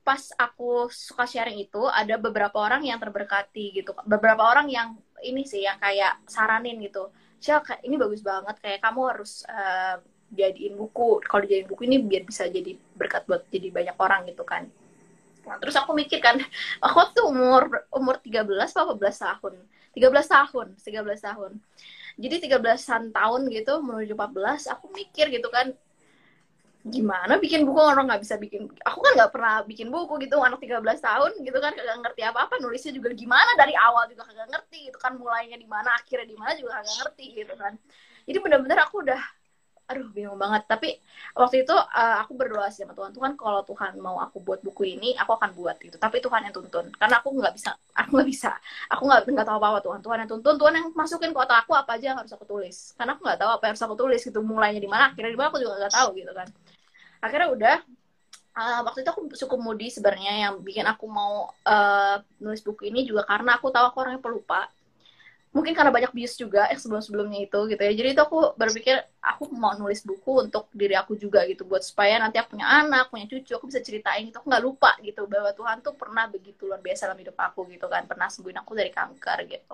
pas aku suka sharing itu ada beberapa orang yang terberkati gitu beberapa orang yang ini sih yang kayak saranin gitu Shell ini bagus banget kayak kamu harus uh, jadiin buku. Kalau dijadiin buku ini biar bisa jadi berkat buat jadi banyak orang gitu kan terus aku mikir kan, aku tuh umur umur 13 apa 14 tahun. 13 tahun, 13 tahun. Jadi 13-an tahun gitu menuju 14, aku mikir gitu kan, gimana bikin buku orang nggak bisa bikin aku kan nggak pernah bikin buku gitu anak 13 tahun gitu kan kagak ngerti apa apa nulisnya juga gimana dari awal juga kagak ngerti gitu kan mulainya di mana akhirnya di mana juga kagak ngerti gitu kan jadi benar-benar aku udah aduh bingung banget. Tapi waktu itu uh, aku berdoa sih sama Tuhan. Tuhan kalau Tuhan mau aku buat buku ini aku akan buat gitu. Tapi Tuhan yang tuntun. Karena aku nggak bisa aku nggak bisa. Aku nggak nggak tahu apa apa Tuhan. Tuhan yang tuntun. Tuhan yang masukin ke otak aku apa aja yang harus aku tulis. Karena aku nggak tahu apa yang harus aku tulis gitu. Mulainya di mana akhirnya di mana aku juga nggak tahu gitu kan. Akhirnya udah uh, waktu itu aku cukup moody sebenarnya. Yang bikin aku mau uh, nulis buku ini juga karena aku tahu aku orangnya pelupa mungkin karena banyak bias juga yang sebelum-sebelumnya itu gitu ya. Jadi itu aku berpikir aku mau nulis buku untuk diri aku juga gitu. Buat supaya nanti aku punya anak punya cucu aku bisa ceritain itu aku nggak lupa gitu bahwa Tuhan tuh pernah begitu luar biasa dalam hidup aku gitu kan. Pernah sembuhin aku dari kanker gitu.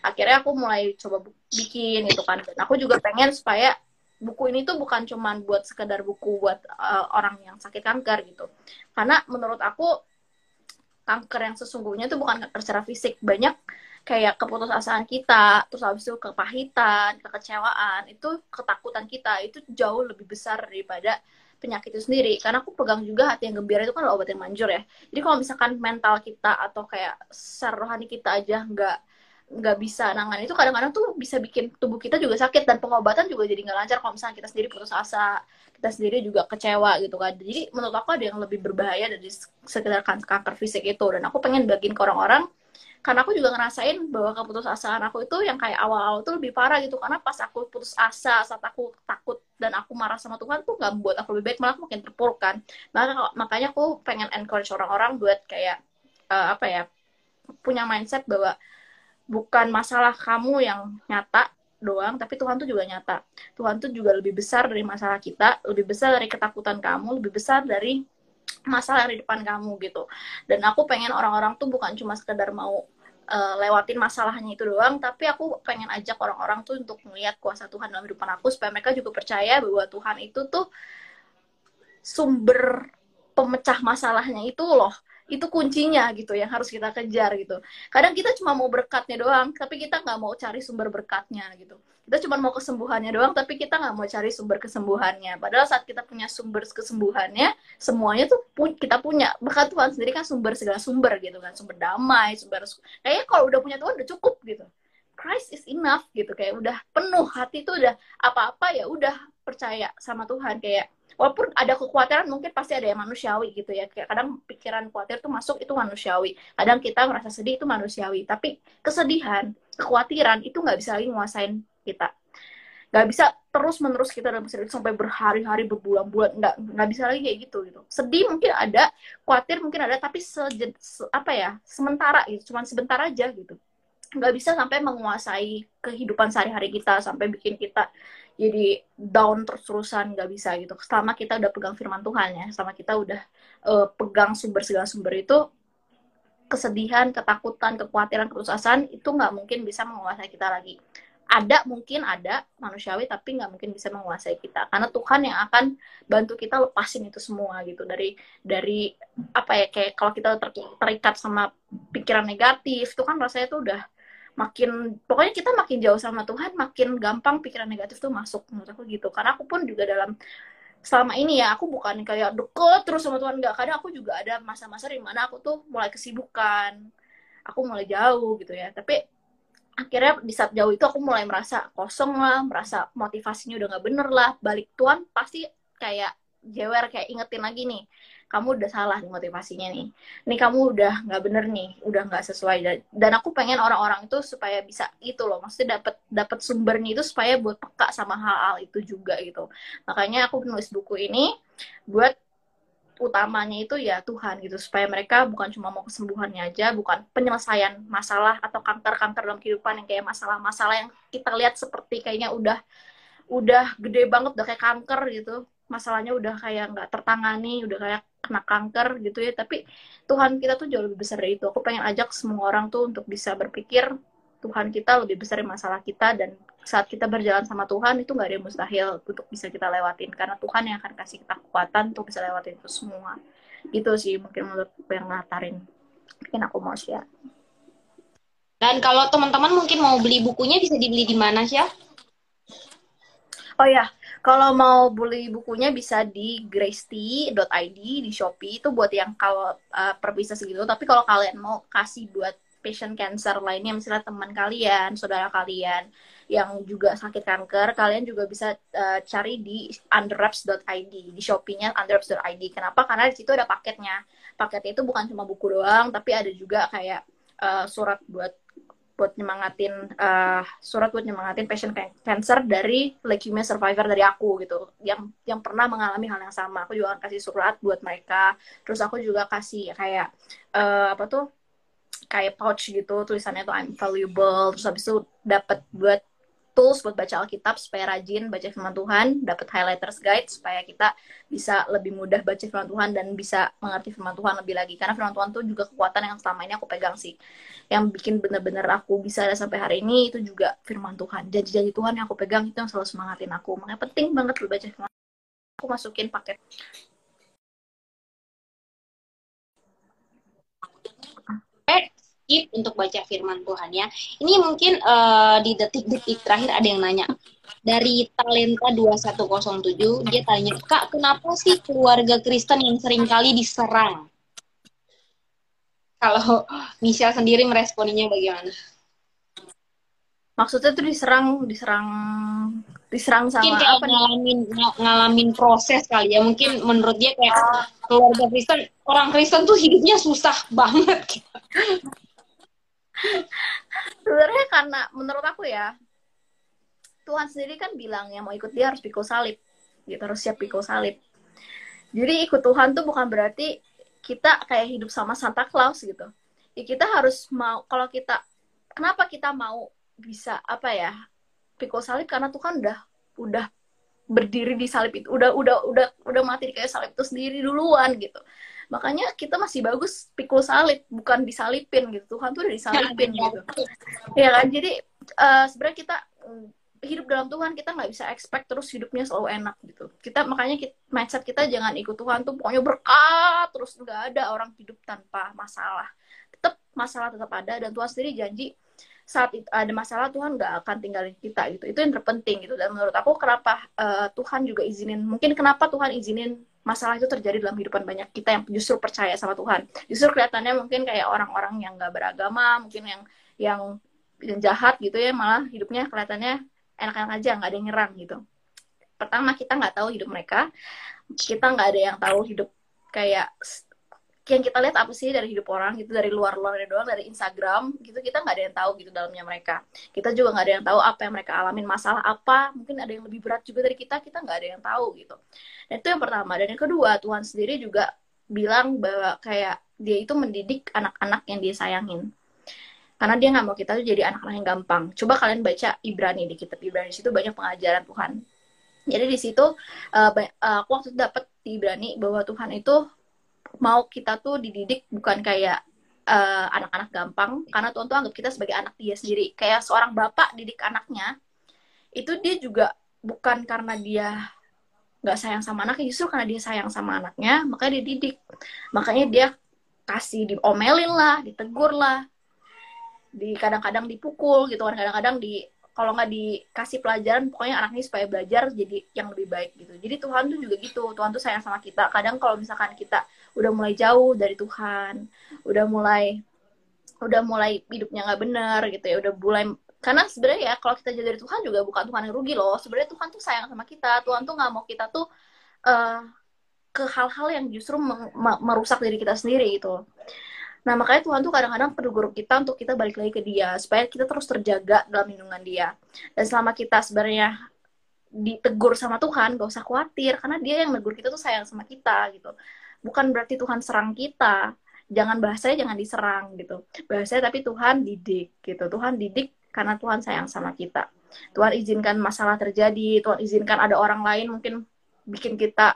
Akhirnya aku mulai coba bikin gitu kan. Dan aku juga pengen supaya buku ini tuh bukan cuman buat sekedar buku buat uh, orang yang sakit kanker gitu. Karena menurut aku kanker yang sesungguhnya itu bukan kanker secara fisik. Banyak kayak keputusasaan kita, terus habis itu kepahitan, kekecewaan, itu ketakutan kita itu jauh lebih besar daripada penyakit itu sendiri. Karena aku pegang juga hati yang gembira itu kan obat yang manjur ya. Jadi kalau misalkan mental kita atau kayak serohani kita aja nggak nggak bisa nangan itu kadang-kadang tuh bisa bikin tubuh kita juga sakit dan pengobatan juga jadi nggak lancar kalau misalnya kita sendiri putus asa kita sendiri juga kecewa gitu kan jadi menurut aku ada yang lebih berbahaya dari sekedar kanker fisik itu dan aku pengen bagiin ke orang-orang karena aku juga ngerasain bahwa keputusasaan aku itu yang kayak awal-awal tuh lebih parah gitu. Karena pas aku putus asa saat aku takut dan aku marah sama Tuhan tuh gak membuat aku lebih baik malah aku makin terpuruk kan. Maka makanya aku pengen encourage orang-orang buat kayak uh, apa ya punya mindset bahwa bukan masalah kamu yang nyata doang tapi Tuhan tuh juga nyata. Tuhan tuh juga lebih besar dari masalah kita lebih besar dari ketakutan kamu lebih besar dari masalah di depan kamu gitu. Dan aku pengen orang-orang tuh bukan cuma sekedar mau uh, lewatin masalahnya itu doang tapi aku pengen ajak orang-orang tuh untuk melihat kuasa Tuhan dalam kehidupan aku supaya mereka juga percaya bahwa Tuhan itu tuh sumber pemecah masalahnya itu loh itu kuncinya gitu yang harus kita kejar gitu. Kadang kita cuma mau berkatnya doang tapi kita nggak mau cari sumber berkatnya gitu. Kita cuma mau kesembuhannya doang tapi kita nggak mau cari sumber kesembuhannya. Padahal saat kita punya sumber kesembuhannya semuanya tuh pu kita punya. Bahkan Tuhan sendiri kan sumber segala sumber gitu kan. Sumber damai sumber kayaknya kalau udah punya Tuhan udah cukup gitu. Christ is enough gitu. Kayak udah penuh hati tuh udah apa-apa ya udah percaya sama Tuhan. Kayak walaupun ada kekhawatiran mungkin pasti ada yang manusiawi gitu ya. Kadang pikiran khawatir tuh masuk itu manusiawi. Kadang kita merasa sedih itu manusiawi. Tapi kesedihan kekhawatiran itu nggak bisa lagi nguasain kita. Nggak bisa terus menerus kita dalam sedih sampai berhari-hari berbulan-bulan. Nggak nggak bisa lagi kayak gitu gitu. Sedih mungkin ada khawatir mungkin ada tapi se, se apa ya sementara gitu. Cuman sebentar aja gitu. Nggak bisa sampai menguasai kehidupan sehari-hari kita sampai bikin kita jadi down terus-terusan nggak bisa gitu. Selama kita udah pegang firman Tuhan ya selama kita udah uh, pegang sumber segala sumber itu kesedihan ketakutan kekhawatiran kerusakan itu nggak mungkin bisa menguasai kita lagi. Ada mungkin ada manusiawi tapi nggak mungkin bisa menguasai kita. Karena Tuhan yang akan bantu kita lepasin itu semua gitu. Dari dari apa ya kayak kalau kita ter, terikat sama pikiran negatif itu kan rasanya tuh udah makin pokoknya kita makin jauh sama Tuhan makin gampang pikiran negatif tuh masuk menurut aku gitu. Karena aku pun juga dalam selama ini ya aku bukan kayak deket terus sama Tuhan nggak. Kadang aku juga ada masa-masa di mana aku tuh mulai kesibukan aku mulai jauh gitu ya. Tapi akhirnya di saat jauh itu aku mulai merasa kosong lah merasa motivasinya udah nggak bener lah. Balik Tuhan pasti kayak jewer kayak ingetin lagi nih kamu udah salah nih motivasinya nih. Ini kamu udah nggak bener nih udah nggak sesuai. Dan aku pengen orang-orang itu supaya bisa itu loh. Maksudnya dapat dapat sumbernya itu supaya buat peka sama hal-hal itu juga gitu. Makanya aku nulis buku ini buat utamanya itu ya Tuhan gitu. Supaya mereka bukan cuma mau kesembuhannya aja bukan penyelesaian masalah atau kanker-kanker dalam kehidupan yang kayak masalah-masalah yang kita lihat seperti kayaknya udah udah gede banget udah kayak kanker gitu. Masalahnya udah kayak nggak tertangani udah kayak kena kanker gitu ya. Tapi Tuhan kita tuh jauh lebih besar dari itu. Aku pengen ajak semua orang tuh untuk bisa berpikir Tuhan kita lebih besar dari masalah kita. Dan saat kita berjalan sama Tuhan itu nggak ada yang mustahil untuk bisa kita lewatin. Karena Tuhan yang akan kasih kita kekuatan untuk bisa lewatin itu semua. Gitu sih mungkin menurut yang ngatarin. Mungkin aku mau share. Dan kalau teman-teman mungkin mau beli bukunya bisa dibeli di mana sih ya oh ya kalau mau beli bukunya bisa di gracety.id di Shopee itu buat yang kalau uh, perpisah segitu. Tapi kalau kalian mau kasih buat patient cancer lainnya, misalnya teman kalian, saudara kalian yang juga sakit kanker, kalian juga bisa uh, cari di underwraps.id di Shopee-nya underwraps.id. Kenapa? Karena di situ ada paketnya. Paketnya itu bukan cuma buku doang, tapi ada juga kayak uh, surat buat buat nyemangatin uh, surat buat nyemangatin patient cancer dari leukemia survivor dari aku gitu. Yang yang pernah mengalami hal yang sama. Aku juga kasih surat buat mereka. Terus aku juga kasih kayak uh, apa tuh kayak pouch gitu. Tulisannya tuh I'm valuable. Terus habis itu dapat buat tools buat baca Alkitab supaya rajin baca firman Tuhan, dapat highlighters guide supaya kita bisa lebih mudah baca firman Tuhan dan bisa mengerti firman Tuhan lebih lagi. Karena firman Tuhan tuh juga kekuatan yang selama ini aku pegang sih. Yang bikin bener-bener aku bisa ada sampai hari ini itu juga firman Tuhan. Janji-janji Tuhan yang aku pegang itu yang selalu semangatin aku. Makanya penting banget lu baca firman Aku masukin paket skip untuk baca firman Tuhan ya. Ini mungkin uh, di detik-detik terakhir ada yang nanya. Dari Talenta 2107, dia tanya, Kak, kenapa sih keluarga Kristen yang sering kali diserang? Kalau Michelle sendiri meresponinya bagaimana? Maksudnya tuh diserang, diserang, diserang sama mungkin kayak apa ngalamin ng ngalamin proses kali ya. Mungkin menurut dia kayak keluarga Kristen, orang Kristen tuh hidupnya susah banget. Sebenarnya karena menurut aku ya Tuhan sendiri kan bilang yang mau ikut dia harus pikul salib gitu harus siap pikul salib. Jadi ikut Tuhan tuh bukan berarti kita kayak hidup sama Santa Claus gitu. Ya kita harus mau kalau kita kenapa kita mau bisa apa ya pikul salib? Karena Tuhan udah udah berdiri di salib itu udah udah udah udah mati di kayak salib itu sendiri duluan gitu makanya kita masih bagus pikul salib bukan disalipin gitu. Tuhan tuh udah disalipin gitu. ya kan? Jadi uh, sebenarnya kita mm, hidup dalam Tuhan kita nggak bisa expect terus hidupnya selalu enak gitu. Kita makanya kita, mindset kita jangan ikut Tuhan tuh pokoknya berkat terus nggak ada orang hidup tanpa masalah. Tetap masalah tetap ada dan Tuhan sendiri janji saat ada masalah Tuhan nggak akan tinggalin kita gitu. Itu yang terpenting gitu. Dan menurut aku kenapa uh, Tuhan juga izinin mungkin kenapa Tuhan izinin masalah itu terjadi dalam kehidupan banyak kita yang justru percaya sama Tuhan. Justru kelihatannya mungkin kayak orang-orang yang nggak beragama mungkin yang yang jahat gitu ya malah hidupnya kelihatannya enak-enak aja nggak ada yang nyerang gitu. Pertama kita nggak tahu hidup mereka. Kita nggak ada yang tahu hidup kayak yang kita lihat apa sih dari hidup orang gitu dari luar luarnya doang dari Instagram gitu kita nggak ada yang tahu gitu dalamnya mereka. Kita juga nggak ada yang tahu apa yang mereka alamin masalah apa mungkin ada yang lebih berat juga dari kita kita nggak ada yang tahu gitu. Dan itu yang pertama. Dan yang kedua Tuhan sendiri juga bilang bahwa kayak dia itu mendidik anak-anak yang dia sayangin. Karena dia nggak mau kita tuh jadi anak-anak yang gampang. Coba kalian baca Ibrani di kitab Ibrani situ banyak pengajaran Tuhan. Jadi di situ uh, aku waktu itu dapat Ibrani bahwa Tuhan itu mau kita tuh dididik bukan kayak uh, anak-anak gampang. Karena Tuhan tuh anggap kita sebagai anak dia sendiri. Kayak seorang bapak didik anaknya itu dia juga bukan karena dia nggak sayang sama anaknya justru karena dia sayang sama anaknya makanya dia didik. Makanya dia kasih diomelin lah ditegur lah. Di kadang-kadang dipukul gitu kan. Kadang-kadang di kalau nggak dikasih pelajaran pokoknya anaknya supaya belajar jadi yang lebih baik gitu. Jadi Tuhan tuh juga gitu. Tuhan tuh sayang sama kita. Kadang kalau misalkan kita udah mulai jauh dari Tuhan udah mulai udah mulai hidupnya nggak benar gitu ya udah mulai karena sebenarnya ya kalau kita jauh dari Tuhan juga bukan Tuhan yang rugi loh. Sebenarnya Tuhan tuh sayang sama kita Tuhan tuh nggak mau kita tuh uh, ke hal-hal yang justru merusak diri kita sendiri gitu Nah, makanya Tuhan tuh kadang-kadang perlu kita untuk kita balik lagi ke dia, supaya kita terus terjaga dalam lindungan dia. Dan selama kita sebenarnya ditegur sama Tuhan, gak usah khawatir, karena dia yang negur kita tuh sayang sama kita, gitu bukan berarti Tuhan serang kita. Jangan bahasanya jangan diserang gitu. Bahasanya tapi Tuhan didik gitu. Tuhan didik karena Tuhan sayang sama kita. Tuhan izinkan masalah terjadi Tuhan izinkan ada orang lain mungkin bikin kita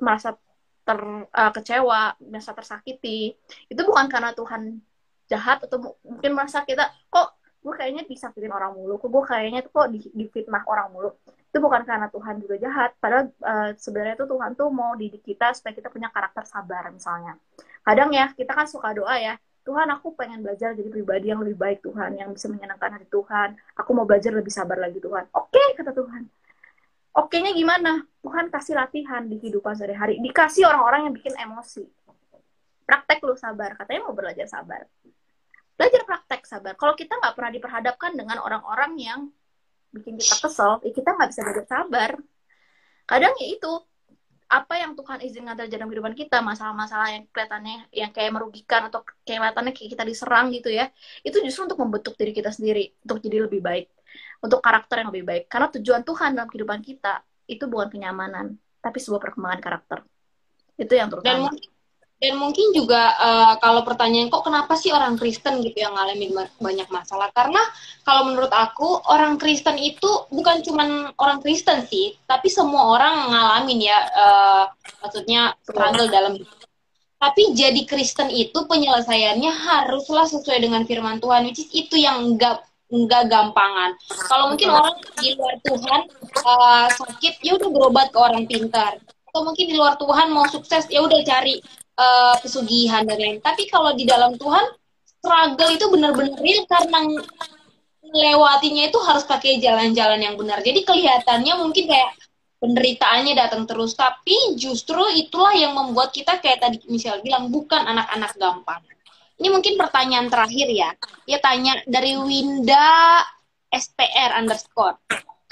merasa ter uh, kecewa merasa tersakiti. Itu bukan karena Tuhan jahat atau mungkin merasa kita kok gue kayaknya disakitin orang mulu. Kok gue kayaknya tuh kok di, difitnah orang mulu. Itu bukan karena Tuhan juga jahat. Padahal uh, sebenarnya tuh Tuhan tuh mau didik kita supaya kita punya karakter sabar misalnya. Kadang ya kita kan suka doa ya Tuhan aku pengen belajar jadi pribadi yang lebih baik Tuhan yang bisa menyenangkan hati Tuhan. Aku mau belajar lebih sabar lagi Tuhan. Oke okay, kata Tuhan. Oke nya gimana? Tuhan kasih latihan di kehidupan sehari-hari. Dikasih orang-orang yang bikin emosi. Praktek lu sabar. Katanya mau belajar sabar belajar praktek sabar kalau kita nggak pernah diperhadapkan dengan orang-orang yang bikin kita kesel, ya kita nggak bisa belajar sabar. Kadang ya itu apa yang Tuhan izinkan terjadi dalam kehidupan kita, masalah-masalah yang kelihatannya yang kayak merugikan atau kelihatannya kayak kita diserang gitu ya, itu justru untuk membentuk diri kita sendiri, untuk jadi lebih baik, untuk karakter yang lebih baik. Karena tujuan Tuhan dalam kehidupan kita itu bukan kenyamanan, tapi sebuah perkembangan karakter. Itu yang terutama. Dan dan mungkin juga uh, kalau pertanyaan kok kenapa sih orang Kristen gitu yang ngalamin banyak masalah karena kalau menurut aku orang Kristen itu bukan cuma orang Kristen sih tapi semua orang ngalamin ya uh, maksudnya struggle dalam tapi jadi Kristen itu penyelesaiannya haruslah sesuai dengan firman Tuhan which is itu yang enggak enggak gampangan. Kalau mungkin orang di luar Tuhan uh, sakit, ya udah berobat ke orang pintar. Atau mungkin di luar Tuhan mau sukses, ya udah cari uh, pesugihan dan lain. Tapi kalau di dalam Tuhan struggle itu benar-benar real karena melewatinya itu harus pakai jalan-jalan yang benar. Jadi kelihatannya mungkin kayak penderitaannya datang terus, tapi justru itulah yang membuat kita kayak tadi Michelle bilang bukan anak-anak gampang. Ini mungkin pertanyaan terakhir ya. Dia tanya dari Winda SPR underscore.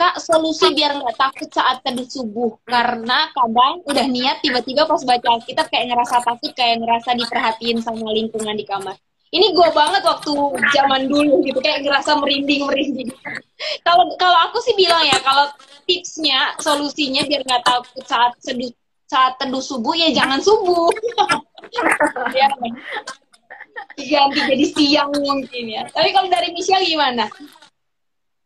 Kak, solusi biar nggak takut saat teduh subuh. Karena kadang udah niat, tiba-tiba pas baca Alkitab kayak ngerasa takut, kayak ngerasa diperhatiin sama lingkungan di kamar. Ini gue banget waktu zaman dulu gitu, kayak ngerasa merinding-merinding. Kalau kalau aku sih bilang ya, kalau tipsnya, solusinya biar nggak takut saat seduh saat teduh subuh ya jangan subuh. ya. Ganti jadi siang mungkin ya. Tapi kalau dari Michelle gimana?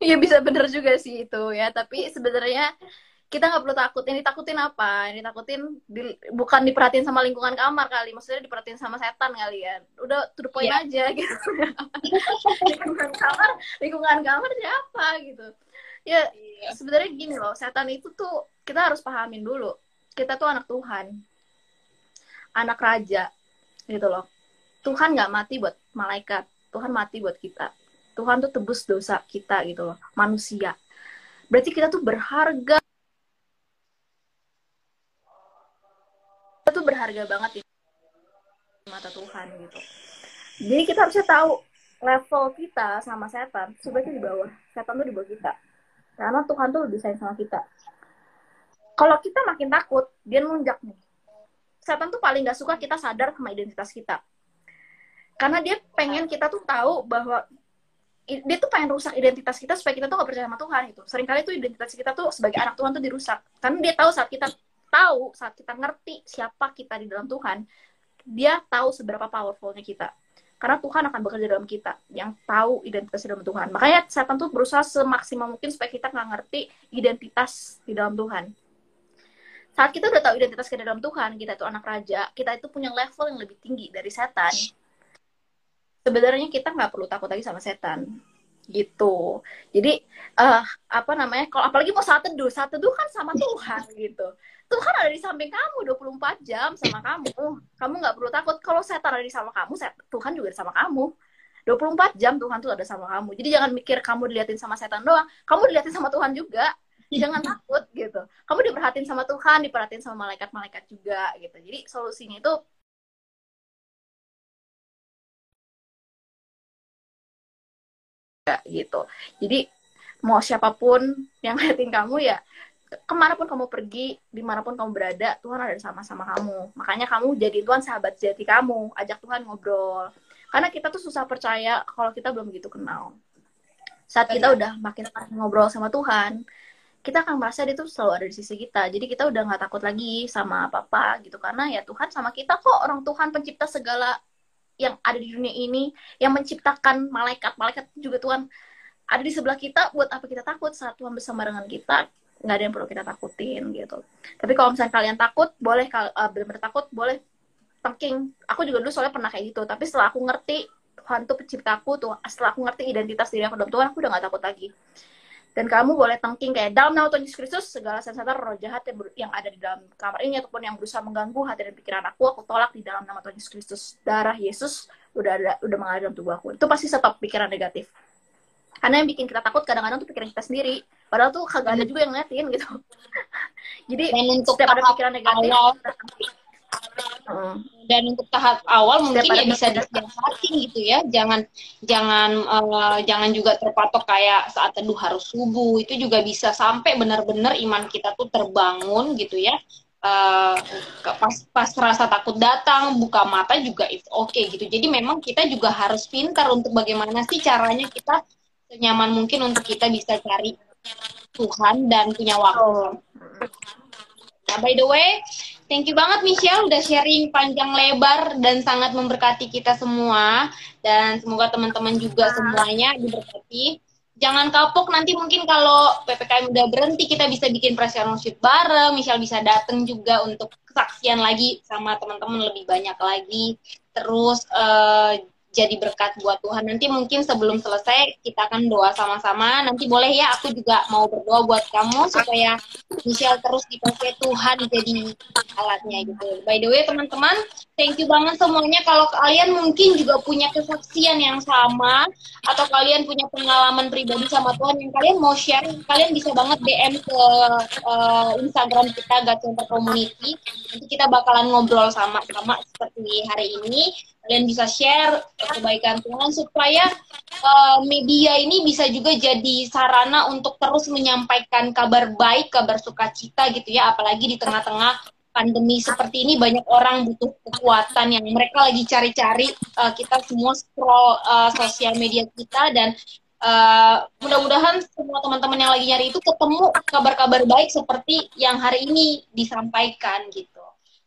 Iya bisa bener juga sih itu ya. Tapi sebenarnya kita nggak perlu takut. Ini takutin apa? Ini takutin di, bukan diperhatiin sama lingkungan kamar kali. Maksudnya diperhatiin sama setan kali ya. Udah to the point yeah. aja gitu. Lingkungan kamar lingkungan kamar siapa gitu. Ya yeah. sebenarnya gini loh. Setan itu tuh kita harus pahamin dulu. Kita tuh anak Tuhan. Anak raja gitu loh. Tuhan nggak mati buat malaikat. Tuhan mati buat kita Tuhan tuh tebus dosa kita gitu loh manusia berarti kita tuh berharga tuh berharga banget di mata Tuhan gitu. Jadi kita harusnya tahu level kita sama setan sebenarnya di bawah. Setan tuh di bawah kita. Karena Tuhan tuh lebih sayang sama kita. Kalau kita makin takut, dia nunjak nih. Setan tuh paling gak suka kita sadar sama identitas kita. Karena dia pengen kita tuh tahu bahwa dia tuh pengen rusak identitas kita supaya kita tuh gak percaya sama Tuhan gitu. Seringkali tuh identitas kita tuh sebagai anak Tuhan tuh dirusak. Karena dia tahu saat kita tahu saat kita ngerti siapa kita di dalam Tuhan dia tahu seberapa powerfulnya kita karena Tuhan akan bekerja dalam kita yang tahu identitas di dalam Tuhan makanya setan tuh berusaha semaksimal mungkin supaya kita nggak ngerti identitas di dalam Tuhan saat kita udah tahu identitas kita dalam Tuhan kita itu anak raja kita itu punya level yang lebih tinggi dari setan sebenarnya kita nggak perlu takut lagi sama setan gitu jadi uh, apa namanya kalau apalagi mau saat teduh saat teduh kan sama Tuhan gitu Tuhan ada di samping kamu 24 jam sama kamu. Kamu nggak perlu takut. Kalau setan ada di sama kamu, Tuhan juga ada sama kamu. 24 jam Tuhan tuh ada sama kamu. Jadi jangan mikir kamu diliatin sama setan doang. Kamu diliatin sama Tuhan juga. Jangan takut gitu. Kamu diperhatiin sama Tuhan, diperhatiin sama malaikat-malaikat juga gitu. Jadi solusinya itu gitu. Jadi mau siapa pun yang ngeliatin kamu ya ke mana pun kamu pergi, di mana pun kamu berada, Tuhan ada sama-sama kamu. Makanya kamu jadi Tuhan sahabat sejati kamu, ajak Tuhan ngobrol. Karena kita tuh susah percaya kalau kita belum begitu kenal. Saat kita udah makin ngobrol sama Tuhan, kita akan merasa dia tuh selalu ada di sisi kita. Jadi kita udah nggak takut lagi sama apa-apa gitu. Karena ya Tuhan sama kita kok orang Tuhan pencipta segala yang ada di dunia ini, yang menciptakan malaikat-malaikat juga Tuhan ada di sebelah kita. Buat apa kita takut saat Tuhan bersama dengan kita? nggak ada yang perlu kita takutin gitu tapi kalau misalnya kalian takut boleh uh, benar-benar takut boleh thinking aku juga dulu soalnya pernah kayak gitu tapi setelah aku ngerti Tuhan tuh penciptaku tuh setelah aku ngerti identitas diri aku dalam Tuhan aku udah gak takut lagi dan kamu boleh thinking kayak dalam nama Tuhan Yesus Kristus segala sesuatu roh jahat yang, yang ada di dalam kamar ini ataupun yang berusaha mengganggu hati dan pikiran aku aku tolak di dalam nama Tuhan Yesus Kristus. Darah Yesus udah ada udah mengalir dalam tubuh aku. Itu pasti stop pikiran negatif. Karena yang bikin kita takut kadang-kadang tuh pikiran kita sendiri. Padahal tuh kagak ada juga yang ngeliatin gitu. Jadi dan untuk setiap ada pikiran negatif hmm. dan untuk tahap awal mungkin ya bisa disiasatin gitu ya. Jangan jangan uh, jangan juga terpatok kayak saat teduh harus subuh. Itu juga bisa sampai benar-benar iman kita tuh terbangun gitu ya. Uh, pas pas rasa takut datang buka mata juga itu oke okay, gitu. Jadi memang kita juga harus pintar untuk bagaimana sih caranya kita senyaman mungkin untuk kita bisa cari Tuhan dan punya waktu. Nah, by the way, thank you banget Michelle udah sharing panjang lebar dan sangat memberkati kita semua dan semoga teman-teman juga semuanya diberkati. Jangan kapok nanti mungkin kalau PPKM udah berhenti kita bisa bikin worship bareng, Michelle bisa datang juga untuk kesaksian lagi sama teman-teman lebih banyak lagi. Terus uh, jadi berkat buat Tuhan. Nanti mungkin sebelum selesai kita akan doa sama-sama. Nanti boleh ya aku juga mau berdoa buat kamu supaya Michelle terus dipakai Tuhan jadi alatnya gitu. By the way teman-teman, thank you banget semuanya. Kalau kalian mungkin juga punya kesaksian yang sama atau kalian punya pengalaman pribadi sama Tuhan yang kalian mau share, kalian bisa banget DM ke uh, Instagram kita Center Community. Nanti kita bakalan ngobrol sama-sama seperti hari ini kalian bisa share kebaikan Tuhan supaya uh, media ini bisa juga jadi sarana untuk terus menyampaikan kabar baik, kabar sukacita gitu ya, apalagi di tengah-tengah pandemi seperti ini banyak orang butuh kekuatan yang mereka lagi cari-cari. Uh, kita semua scroll uh, sosial media kita dan uh, mudah-mudahan semua teman-teman yang lagi nyari itu ketemu kabar-kabar baik seperti yang hari ini disampaikan gitu.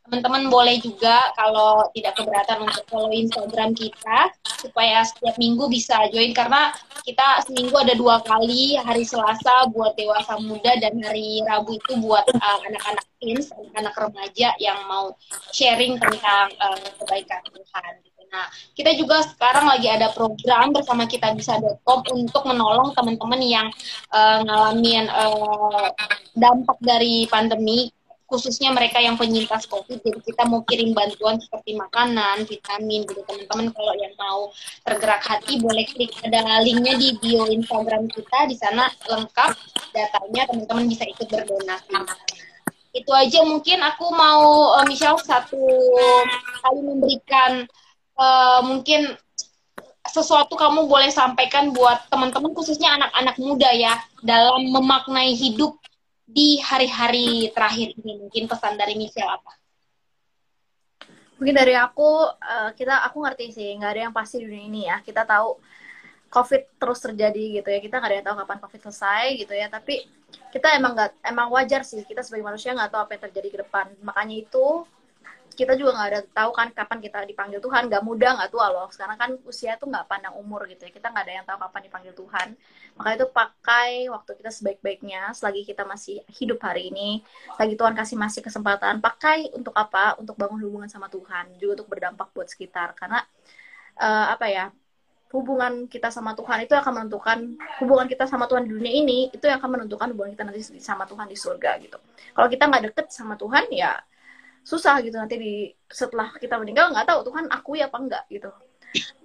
Teman-teman boleh juga kalau tidak keberatan untuk follow Instagram kita supaya setiap minggu bisa join karena kita seminggu ada dua kali hari Selasa buat dewasa muda dan hari Rabu itu buat uh, anak-anak teens, anak-anak remaja yang mau sharing tentang uh, kebaikan Tuhan. Gitu. Nah, kita juga sekarang lagi ada program bersama kita bisa.com untuk menolong teman-teman yang uh, ngalamin uh, dampak dari pandemi khususnya mereka yang penyintas COVID. Jadi kita mau kirim bantuan seperti makanan, vitamin gitu teman-teman. Kalau yang mau tergerak hati boleh klik ada linknya di bio Instagram kita. Di sana lengkap datanya teman-teman bisa ikut berdonasi. Itu aja mungkin aku mau uh, Michelle satu kali memberikan uh, mungkin sesuatu kamu boleh sampaikan buat teman-teman khususnya anak-anak muda ya dalam memaknai hidup di hari-hari terakhir ini mungkin pesan dari Michelle apa? Mungkin dari aku uh, kita aku ngerti sih nggak ada yang pasti di dunia ini ya. Kita tahu COVID terus terjadi gitu ya. Kita nggak ada yang tahu kapan COVID selesai gitu ya. Tapi kita emang nggak emang wajar sih. Kita sebagai manusia nggak tahu apa yang terjadi ke depan. Makanya itu kita juga nggak ada tahu kan kapan kita dipanggil Tuhan. Nggak muda nggak tua loh. Sekarang kan usia tuh nggak pandang umur gitu ya. Kita nggak ada yang tahu kapan dipanggil Tuhan. Maka itu pakai waktu kita sebaik-baiknya. Selagi kita masih hidup hari ini lagi Tuhan kasih masih kesempatan pakai untuk apa? Untuk bangun hubungan sama Tuhan. Juga untuk berdampak buat sekitar. Karena uh, apa ya hubungan kita sama Tuhan itu akan menentukan hubungan kita sama Tuhan di dunia ini itu yang akan menentukan hubungan kita nanti sama Tuhan di surga gitu. Kalau kita nggak deket sama Tuhan ya susah gitu nanti di setelah kita meninggal nggak tahu Tuhan aku ya apa enggak gitu.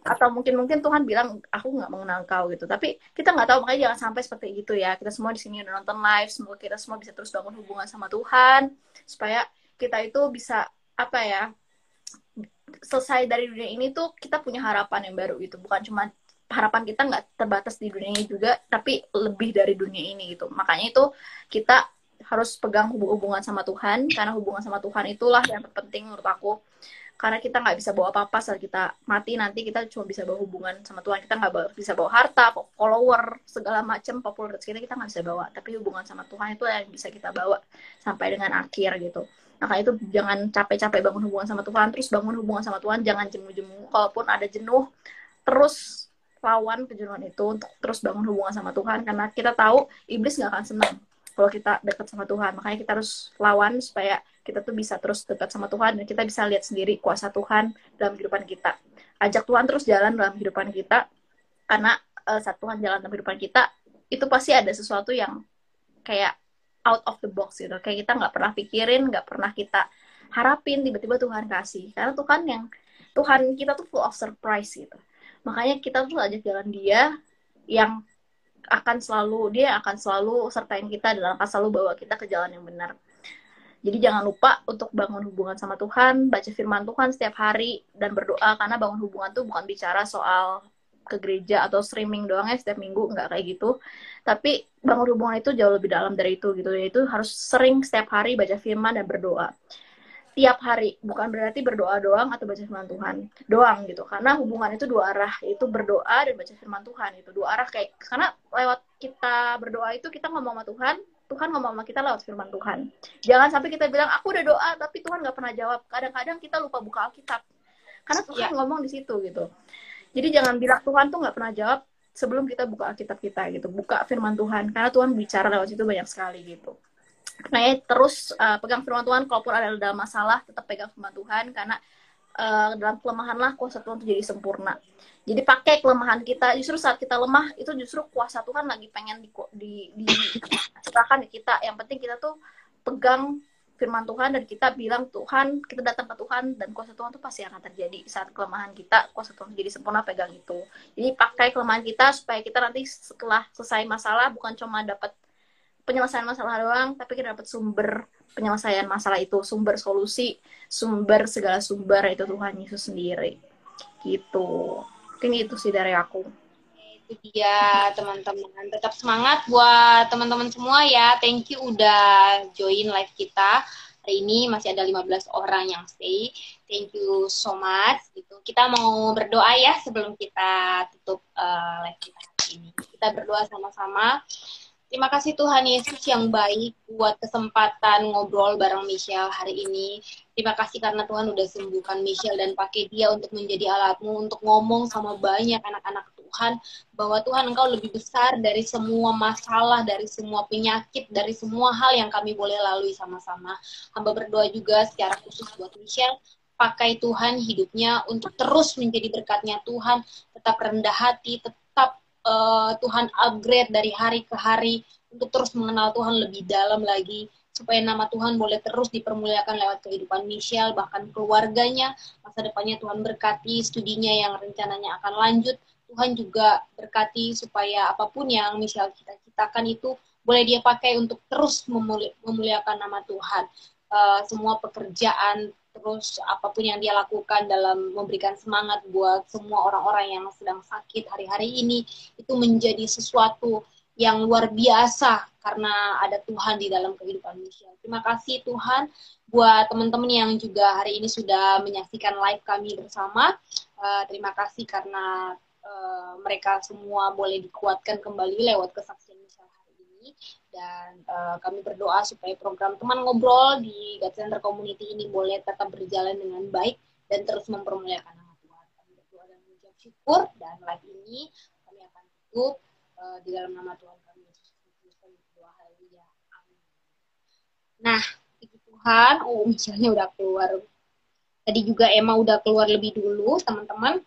Atau mungkin mungkin Tuhan bilang aku nggak mengenal kau gitu. Tapi kita nggak tahu makanya jangan sampai seperti itu ya. Kita semua di sini udah nonton live semoga kita semua bisa terus bangun hubungan sama Tuhan supaya kita itu bisa apa ya selesai dari dunia ini tuh kita punya harapan yang baru gitu. Bukan cuma harapan kita nggak terbatas di dunia ini juga tapi lebih dari dunia ini gitu. Makanya itu kita harus pegang hubungan sama Tuhan karena hubungan sama Tuhan itulah yang terpenting menurut aku. Karena kita nggak bisa bawa apa-apa saat kita mati nanti kita cuma bisa bawa hubungan sama Tuhan. Kita nggak bisa bawa harta follower segala macam popularitas kita kita nggak bisa bawa. Tapi hubungan sama Tuhan itu yang bisa kita bawa sampai dengan akhir gitu. Maka itu jangan capek-capek bangun hubungan sama Tuhan. Terus bangun hubungan sama Tuhan jangan jemu-jemu. Kalaupun ada jenuh terus lawan kejenuhan itu untuk terus bangun hubungan sama Tuhan. Karena kita tahu iblis nggak akan senang kalau kita dekat sama Tuhan. Makanya kita harus lawan supaya kita tuh bisa terus dekat sama Tuhan dan kita bisa lihat sendiri kuasa Tuhan dalam kehidupan kita. Ajak Tuhan terus jalan dalam kehidupan kita karena uh, saat Tuhan jalan dalam kehidupan kita itu pasti ada sesuatu yang kayak out of the box gitu. Kayak kita nggak pernah pikirin nggak pernah kita harapin tiba-tiba Tuhan kasih. Karena Tuhan yang Tuhan kita tuh full of surprise gitu. Makanya kita tuh ajak jalan dia yang akan selalu dia akan selalu sertain kita dan akan selalu bawa kita ke jalan yang benar. Jadi jangan lupa untuk bangun hubungan sama Tuhan, baca firman Tuhan setiap hari dan berdoa karena bangun hubungan tuh bukan bicara soal ke gereja atau streaming doang ya setiap minggu nggak kayak gitu. Tapi bangun hubungan itu jauh lebih dalam dari itu gitu. Yaitu harus sering setiap hari baca firman dan berdoa tiap hari. Bukan berarti berdoa doang atau baca firman Tuhan doang gitu. Karena hubungan itu dua arah itu berdoa dan baca firman Tuhan itu dua arah kayak karena lewat kita berdoa itu kita ngomong sama Tuhan Tuhan ngomong sama kita lewat firman Tuhan. Jangan sampai kita bilang aku udah doa tapi Tuhan nggak pernah jawab. Kadang-kadang kita lupa buka Alkitab. Karena Tuhan ya. ngomong di situ gitu. Jadi jangan bilang Tuhan tuh nggak pernah jawab sebelum kita buka Alkitab kita gitu. Buka firman Tuhan. Karena Tuhan bicara lewat situ banyak sekali gitu Nah, ya, terus uh, pegang firman Tuhan, kalaupun ada dalam masalah, tetap pegang firman Tuhan, karena uh, dalam kelemahanlah kuasa Tuhan itu jadi sempurna. Jadi pakai kelemahan kita, justru saat kita lemah, itu justru kuasa Tuhan lagi pengen di, di, di di kita. Yang penting kita tuh pegang firman Tuhan dan kita bilang Tuhan, kita datang ke Tuhan dan kuasa Tuhan itu pasti akan terjadi saat kelemahan kita, kuasa Tuhan jadi sempurna pegang itu. Jadi pakai kelemahan kita supaya kita nanti setelah selesai masalah bukan cuma dapat penyelesaian masalah doang, tapi kita dapat sumber penyelesaian masalah itu, sumber solusi, sumber segala sumber itu Tuhan Yesus sendiri. Gitu. Mungkin itu sih dari aku. Itu dia teman-teman. Tetap semangat buat teman-teman semua ya. Thank you udah join live kita. Hari ini masih ada 15 orang yang stay. Thank you so much. Gitu. Kita mau berdoa ya sebelum kita tutup uh, live kita hari ini. Kita berdoa sama-sama. Terima kasih Tuhan Yesus yang baik buat kesempatan ngobrol bareng Michelle hari ini. Terima kasih karena Tuhan udah sembuhkan Michelle dan pakai dia untuk menjadi alatmu untuk ngomong sama banyak anak-anak Tuhan bahwa Tuhan Engkau lebih besar dari semua masalah, dari semua penyakit, dari semua hal yang kami boleh lalui sama-sama. Hamba berdoa juga secara khusus buat Michelle pakai Tuhan hidupnya untuk terus menjadi berkatnya Tuhan, tetap rendah hati, tetap uh, Tuhan upgrade dari hari ke hari untuk terus mengenal Tuhan lebih dalam lagi supaya nama Tuhan boleh terus dipermuliakan lewat kehidupan Michelle bahkan keluarganya. Masa depannya Tuhan berkati studinya yang rencananya akan lanjut Tuhan juga berkati supaya apa pun yang Michelle cita-citakan itu boleh dia pakai untuk terus memuli memuliakan nama Tuhan. Uh, semua pekerjaan terus apa pun yang dia lakukan dalam memberikan semangat buat semua orang-orang yang sedang sakit hari-hari ini itu menjadi sesuatu yang luar biasa karena ada Tuhan di dalam kehidupan Michelle. Terima kasih Tuhan buat teman-teman yang juga hari ini sudah menyaksikan live kami bersama. Uh, terima kasih karena uh, mereka semua boleh dikuatkan kembali lewat kesaksian Michelle dan uh, kami berdoa supaya program teman ngobrol di God Center Community ini boleh tetap berjalan dengan baik dan terus mempermuliakan nama Tuhan. Kami berdoa dan mengucap syukur dan live ini kami akan tutup uh, di dalam nama Tuhan kami Yesus Kristus. Kami berdoa haleluya. Amin. Nah, puji Tuhan, oh misalnya udah keluar. Tadi juga Emma udah keluar lebih dulu, teman-teman,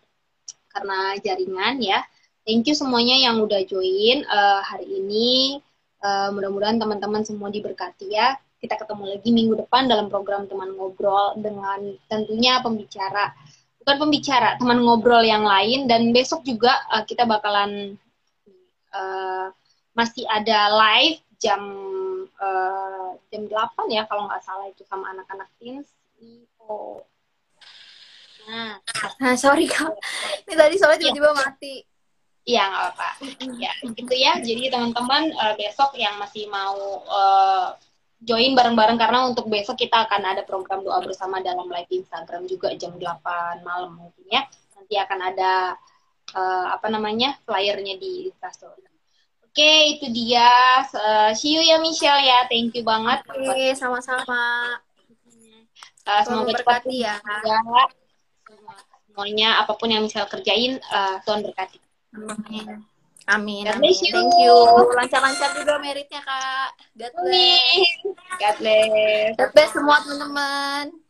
karena jaringan ya. Thank you semuanya yang udah join uh, hari ini Uh, mudah-mudahan teman-teman semua diberkati ya. Kita ketemu lagi minggu depan dalam program teman ngobrol dengan tentunya pembicara, bukan pembicara, teman ngobrol yang lain. Dan besok juga uh, kita bakalan uh, masih ada live jam uh, jam 8 ya kalau nggak salah itu sama anak-anak teens. Oh. Nah, nah sorry kak, ini tadi soalnya tiba-tiba mati. Iya nggak apa-apa. Ya gitu ya. Jadi teman-teman uh, besok yang masih mau uh, join bareng-bareng karena untuk besok kita akan ada program doa bersama dalam live Instagram juga jam 8 malam mungkin ya. Nanti akan ada uh, apa namanya flyernya di Instastory. Oke, okay, itu dia. Uh, see you ya Michelle ya. Thank you banget. Oke, okay, sama-sama. Uh, semoga cepat ya. ya. Semuanya apa pun yang Michelle kerjain, uh, Tuhan berkati. Amin. Amin. God bless you. Thank you. Lancar-lancar juga meritnya, Kak. God bless. God bless. God bless semua teman-teman.